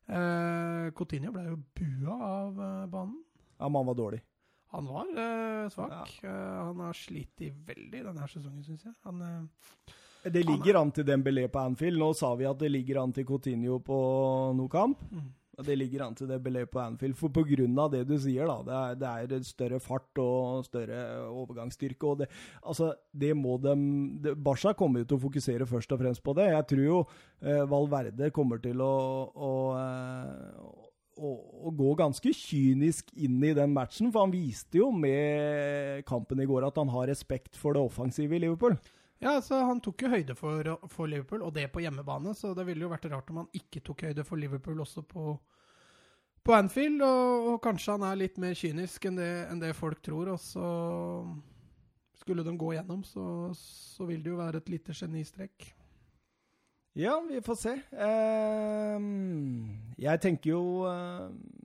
Eh, Coutinho ble jo bua av eh, banen. Ja, men han var dårlig. Han var eh, svak. Eh, han har slitt i veldig denne sesongen, syns jeg. Han, eh, Det ligger an til Dembélé på Anfield. Nå sa vi at det ligger an til Coutinho på no kamp. mm. Det ligger an til det Dembélé på Anfield. For på grunn av det du sier, da. Det er, det er større fart og større overgangsstyrke. og det, altså, det må dem, det, Barca kommer jo til å fokusere først og fremst på det. Jeg tror jo eh, Valverde kommer til å, å, eh, å, å gå ganske kynisk inn i den matchen. For han viste jo med kampen i går at han har respekt for det offensive i Liverpool. Ja, så Han tok jo høyde for, for Liverpool, og det på hjemmebane. Så det ville jo vært rart om han ikke tok høyde for Liverpool også på, på Anfield. Og, og kanskje han er litt mer kynisk enn det, enn det folk tror. Og så skulle de gå gjennom, så, så vil det jo være et lite genistrekk. Ja, vi får se. Ehm, jeg tenker jo eh,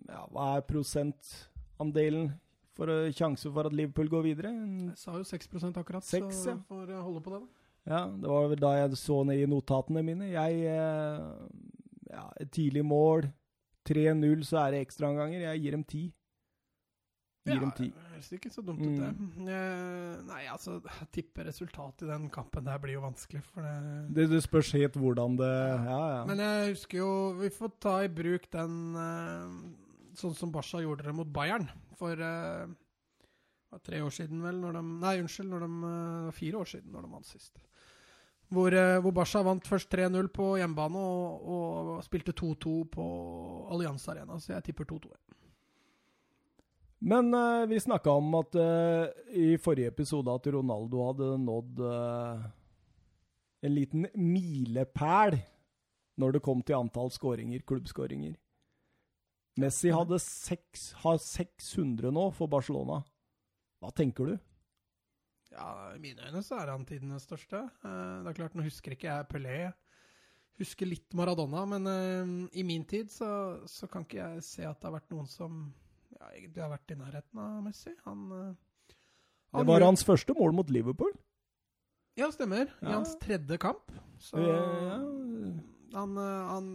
ja, Hva er prosentandelen for å, sjanse for at Liverpool går videre? Jeg sa jo 6% akkurat, 6, så ja. får jeg holde på det. da. Ja, det var vel da jeg så ned i notatene mine. Jeg eh, Ja, tidlig mål. 3-0, så er det ekstraomganger. Jeg gir dem 10. Gir dem 10. det høres ikke så dumt ut, det. Eh, nei, altså, tipper resultatet i den kampen der blir jo vanskelig, for det Det, det spørs helt hvordan det Ja, ja. Men jeg husker jo Vi får ta i bruk den eh, sånn som Barca gjorde det mot Bayern for uh, tre år siden, vel? Når de, nei, unnskyld. Når de, uh, fire år siden når de vant sist. Hvor, uh, hvor Barca vant først 3-0 på hjemmebane og, og spilte 2-2 på Allianz Arena. Så jeg tipper 2-2. Men vi snakka om at i forrige episode at Ronaldo hadde nådd en liten milepæl når det kom til antall skåringer, klubbskåringer. Messi hadde seks, har 600 nå for Barcelona. Hva tenker du? Ja, I mine øyne så er han tidenes største. Eh, det er klart, Nå husker ikke jeg Pelé. Husker litt Maradona, men eh, i min tid så, så kan ikke jeg se at det har vært noen som ja, egentlig har vært i nærheten av Messi. Han, han Det var hans første mål mot Liverpool. Ja, stemmer. I Ja. hans tredje kamp. Så Ja. han, eh, han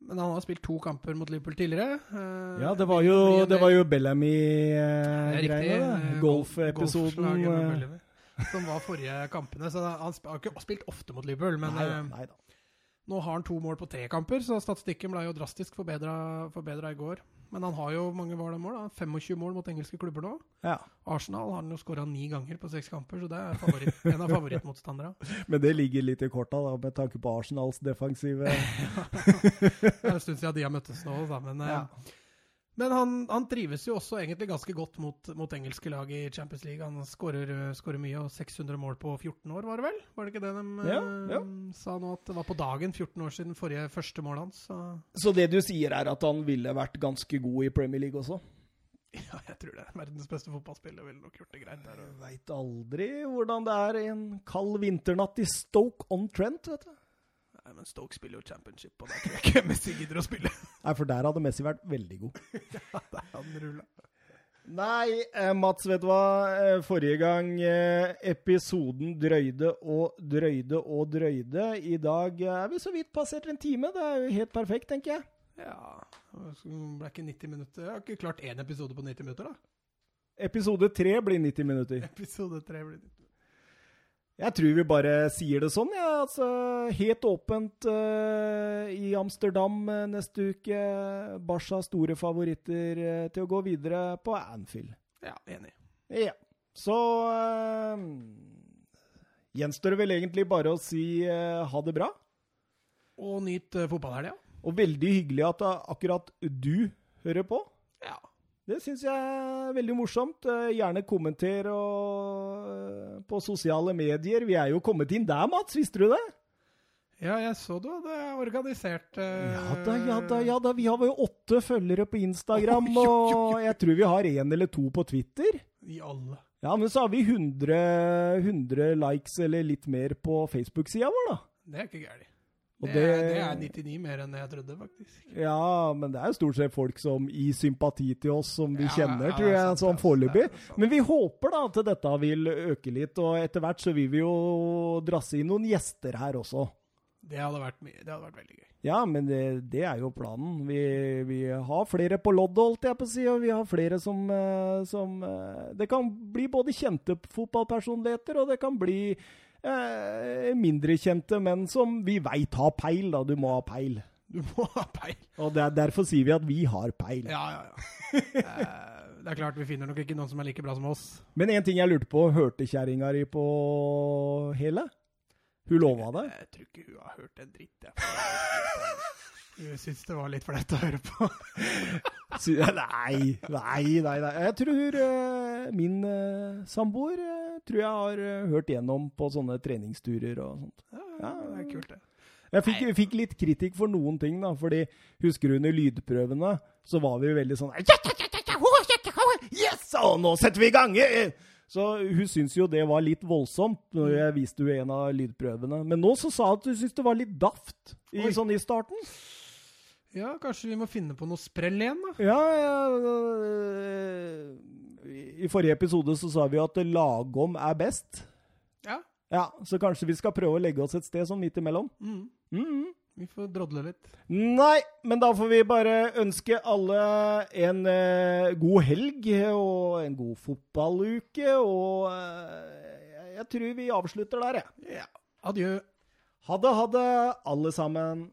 Men han har spilt to kamper mot Liverpool tidligere. Eh, Ja, det var jo, det var jo Bellamy-greiene. riktig, eh, Golfepisoden. med eh, Som var forrige kampene. Så han har ikke spilt ofte mot Liverpool, men Nei da. eh, Nei nå har han to mål på tre kamper, så statistikken ble jo drastisk forbedra i går. Men han har jo mange mål, da. 25 mål mot engelske klubber nå. Ja. Arsenal har han jo skåra ni ganger på seks kamper, så det er favoritt, [laughs] en av favorittmotstanderne. Men det ligger litt i korta, da, med tanke på Arsenals defensive [laughs] [laughs] Det er en stund siden de har møttes nå, da, men, eh, Ja. Men han, han trives jo også egentlig ganske godt mot, mot engelske lag i Champions League. Han skårer eh, mye, og 600 mål på 14 år, var det vel? Var det ikke det de Ja, eh, ja. sa nå, at det var på dagen 14 år siden forrige første mål hans? Så Så det du sier, er at han ville vært ganske god i Premier League også? [laughs] ja, jeg tror det. Verdens beste fotballspiller ville nok gjort det greit der. Veit aldri hvordan det er en kald vinternatt i Stoke on Trent, vet du. Nei, men Stoke spiller jo championship, og der tror jeg ikke Messi gidder å spille. [laughs] Nei, for der hadde Messi vært veldig god. [laughs] ja, Der han rulla. Nei, eh, Mats, vet du hva? Eh, Forrige gang eh, episoden drøyde og drøyde og drøyde. I dag er vi så vidt passert en time. Det er jo helt perfekt, tenker jeg. Ja, det ble ikke 90 minutter. Jeg har ikke klart én episode på 90 minutter, da. Episode tre blir 90 minutter. Episode 3 blir 90 minutter. Jeg tror vi bare sier det sånn, ja. Altså, helt åpent uh, i Amsterdam uh, neste uke. Barca store favoritter uh, til å gå videre på Anfield. Ja, enig. Ja. Så Gjenstår det vel egentlig bare å si ha det bra. Og nyt fotballhelga. Og veldig hyggelig at akkurat du hører på. Ja. Det syns jeg er veldig morsomt. Eh, gjerne kommenter og, eh, på sosiale medier. Vi er jo kommet inn der, Mats. Visste du det? Ja, jeg så du hadde organisert uh, Ja da, ja da, ja da. Vi har jo åtte følgere på Instagram, oh, jo, jo, jo. og jeg tror vi har én eller to på Twitter. I alle. Ja, men så har vi 100, 100 likes eller litt mer på Facebook-sida vår, da. Det er ikke gærent. Det, det- er- det er 99 mer enn jeg trodde, faktisk. Ja, men det er jo stort sett folk som gir sympati til oss, som vi Ja, kjenner, ja, tror jeg, sant, sånn foreløpig. Men vi håper da at dette vil øke litt, og etter hvert så vil vi jo drasse inn noen gjester her også. Det hadde vært, det hadde vært veldig gøy. Ja, men det, det er jo planen. Vi, vi har flere på loddet, holdt jeg på å si, og vi har flere som, eh, som eh, Det kan bli både kjente fotballpersonligheter, og det kan bli eh, mindre kjente, men som vi veit har peil, da. Du må ha peil. Du må ha peil. Og det er derfor sier vi at vi har peil. Ja, ja, ja. Eh, det er klart, vi finner nok ikke noen som er like bra som oss. Men en ting jeg lurte på, hørte kjerringa di på hele? Hun lova det? Jeg tror ikke hun har hørt en dritt, jeg. Hun syns det var litt flaut å høre på. [laughs] Nei, nei, nei. nei. Jeg tror eh, min uh, samboer eh, tror jeg har eh, hørt gjennom på sånne treningsturer og sånt. Ja, det er kult, det. Jeg fikk, fikk litt kritikk for noen ting, da, fordi husker du under lydprøvene, så var vi veldig sånn Yes! Og nå setter vi i gang! Så hun syntes jo det var litt voldsomt når jeg viste henne en av lydprøvene. Men nå så sa hun at hun syntes det var litt daft i, sånn i starten. Ja, kanskje vi må finne på noe sprell igjen, da. Ja, ja øh, I forrige episode så sa vi at lagom er best. Ja. Ja, Så kanskje vi skal prøve å legge oss et sted sånn midt imellom. Mm. Mhm. Vi får drodle litt. Nei, men da får vi bare ønske alle en eh, god helg og en god fotballuke. Og eh, jeg tror vi avslutter der, jeg. Ja. Adjø. Ha det, ha det, alle sammen.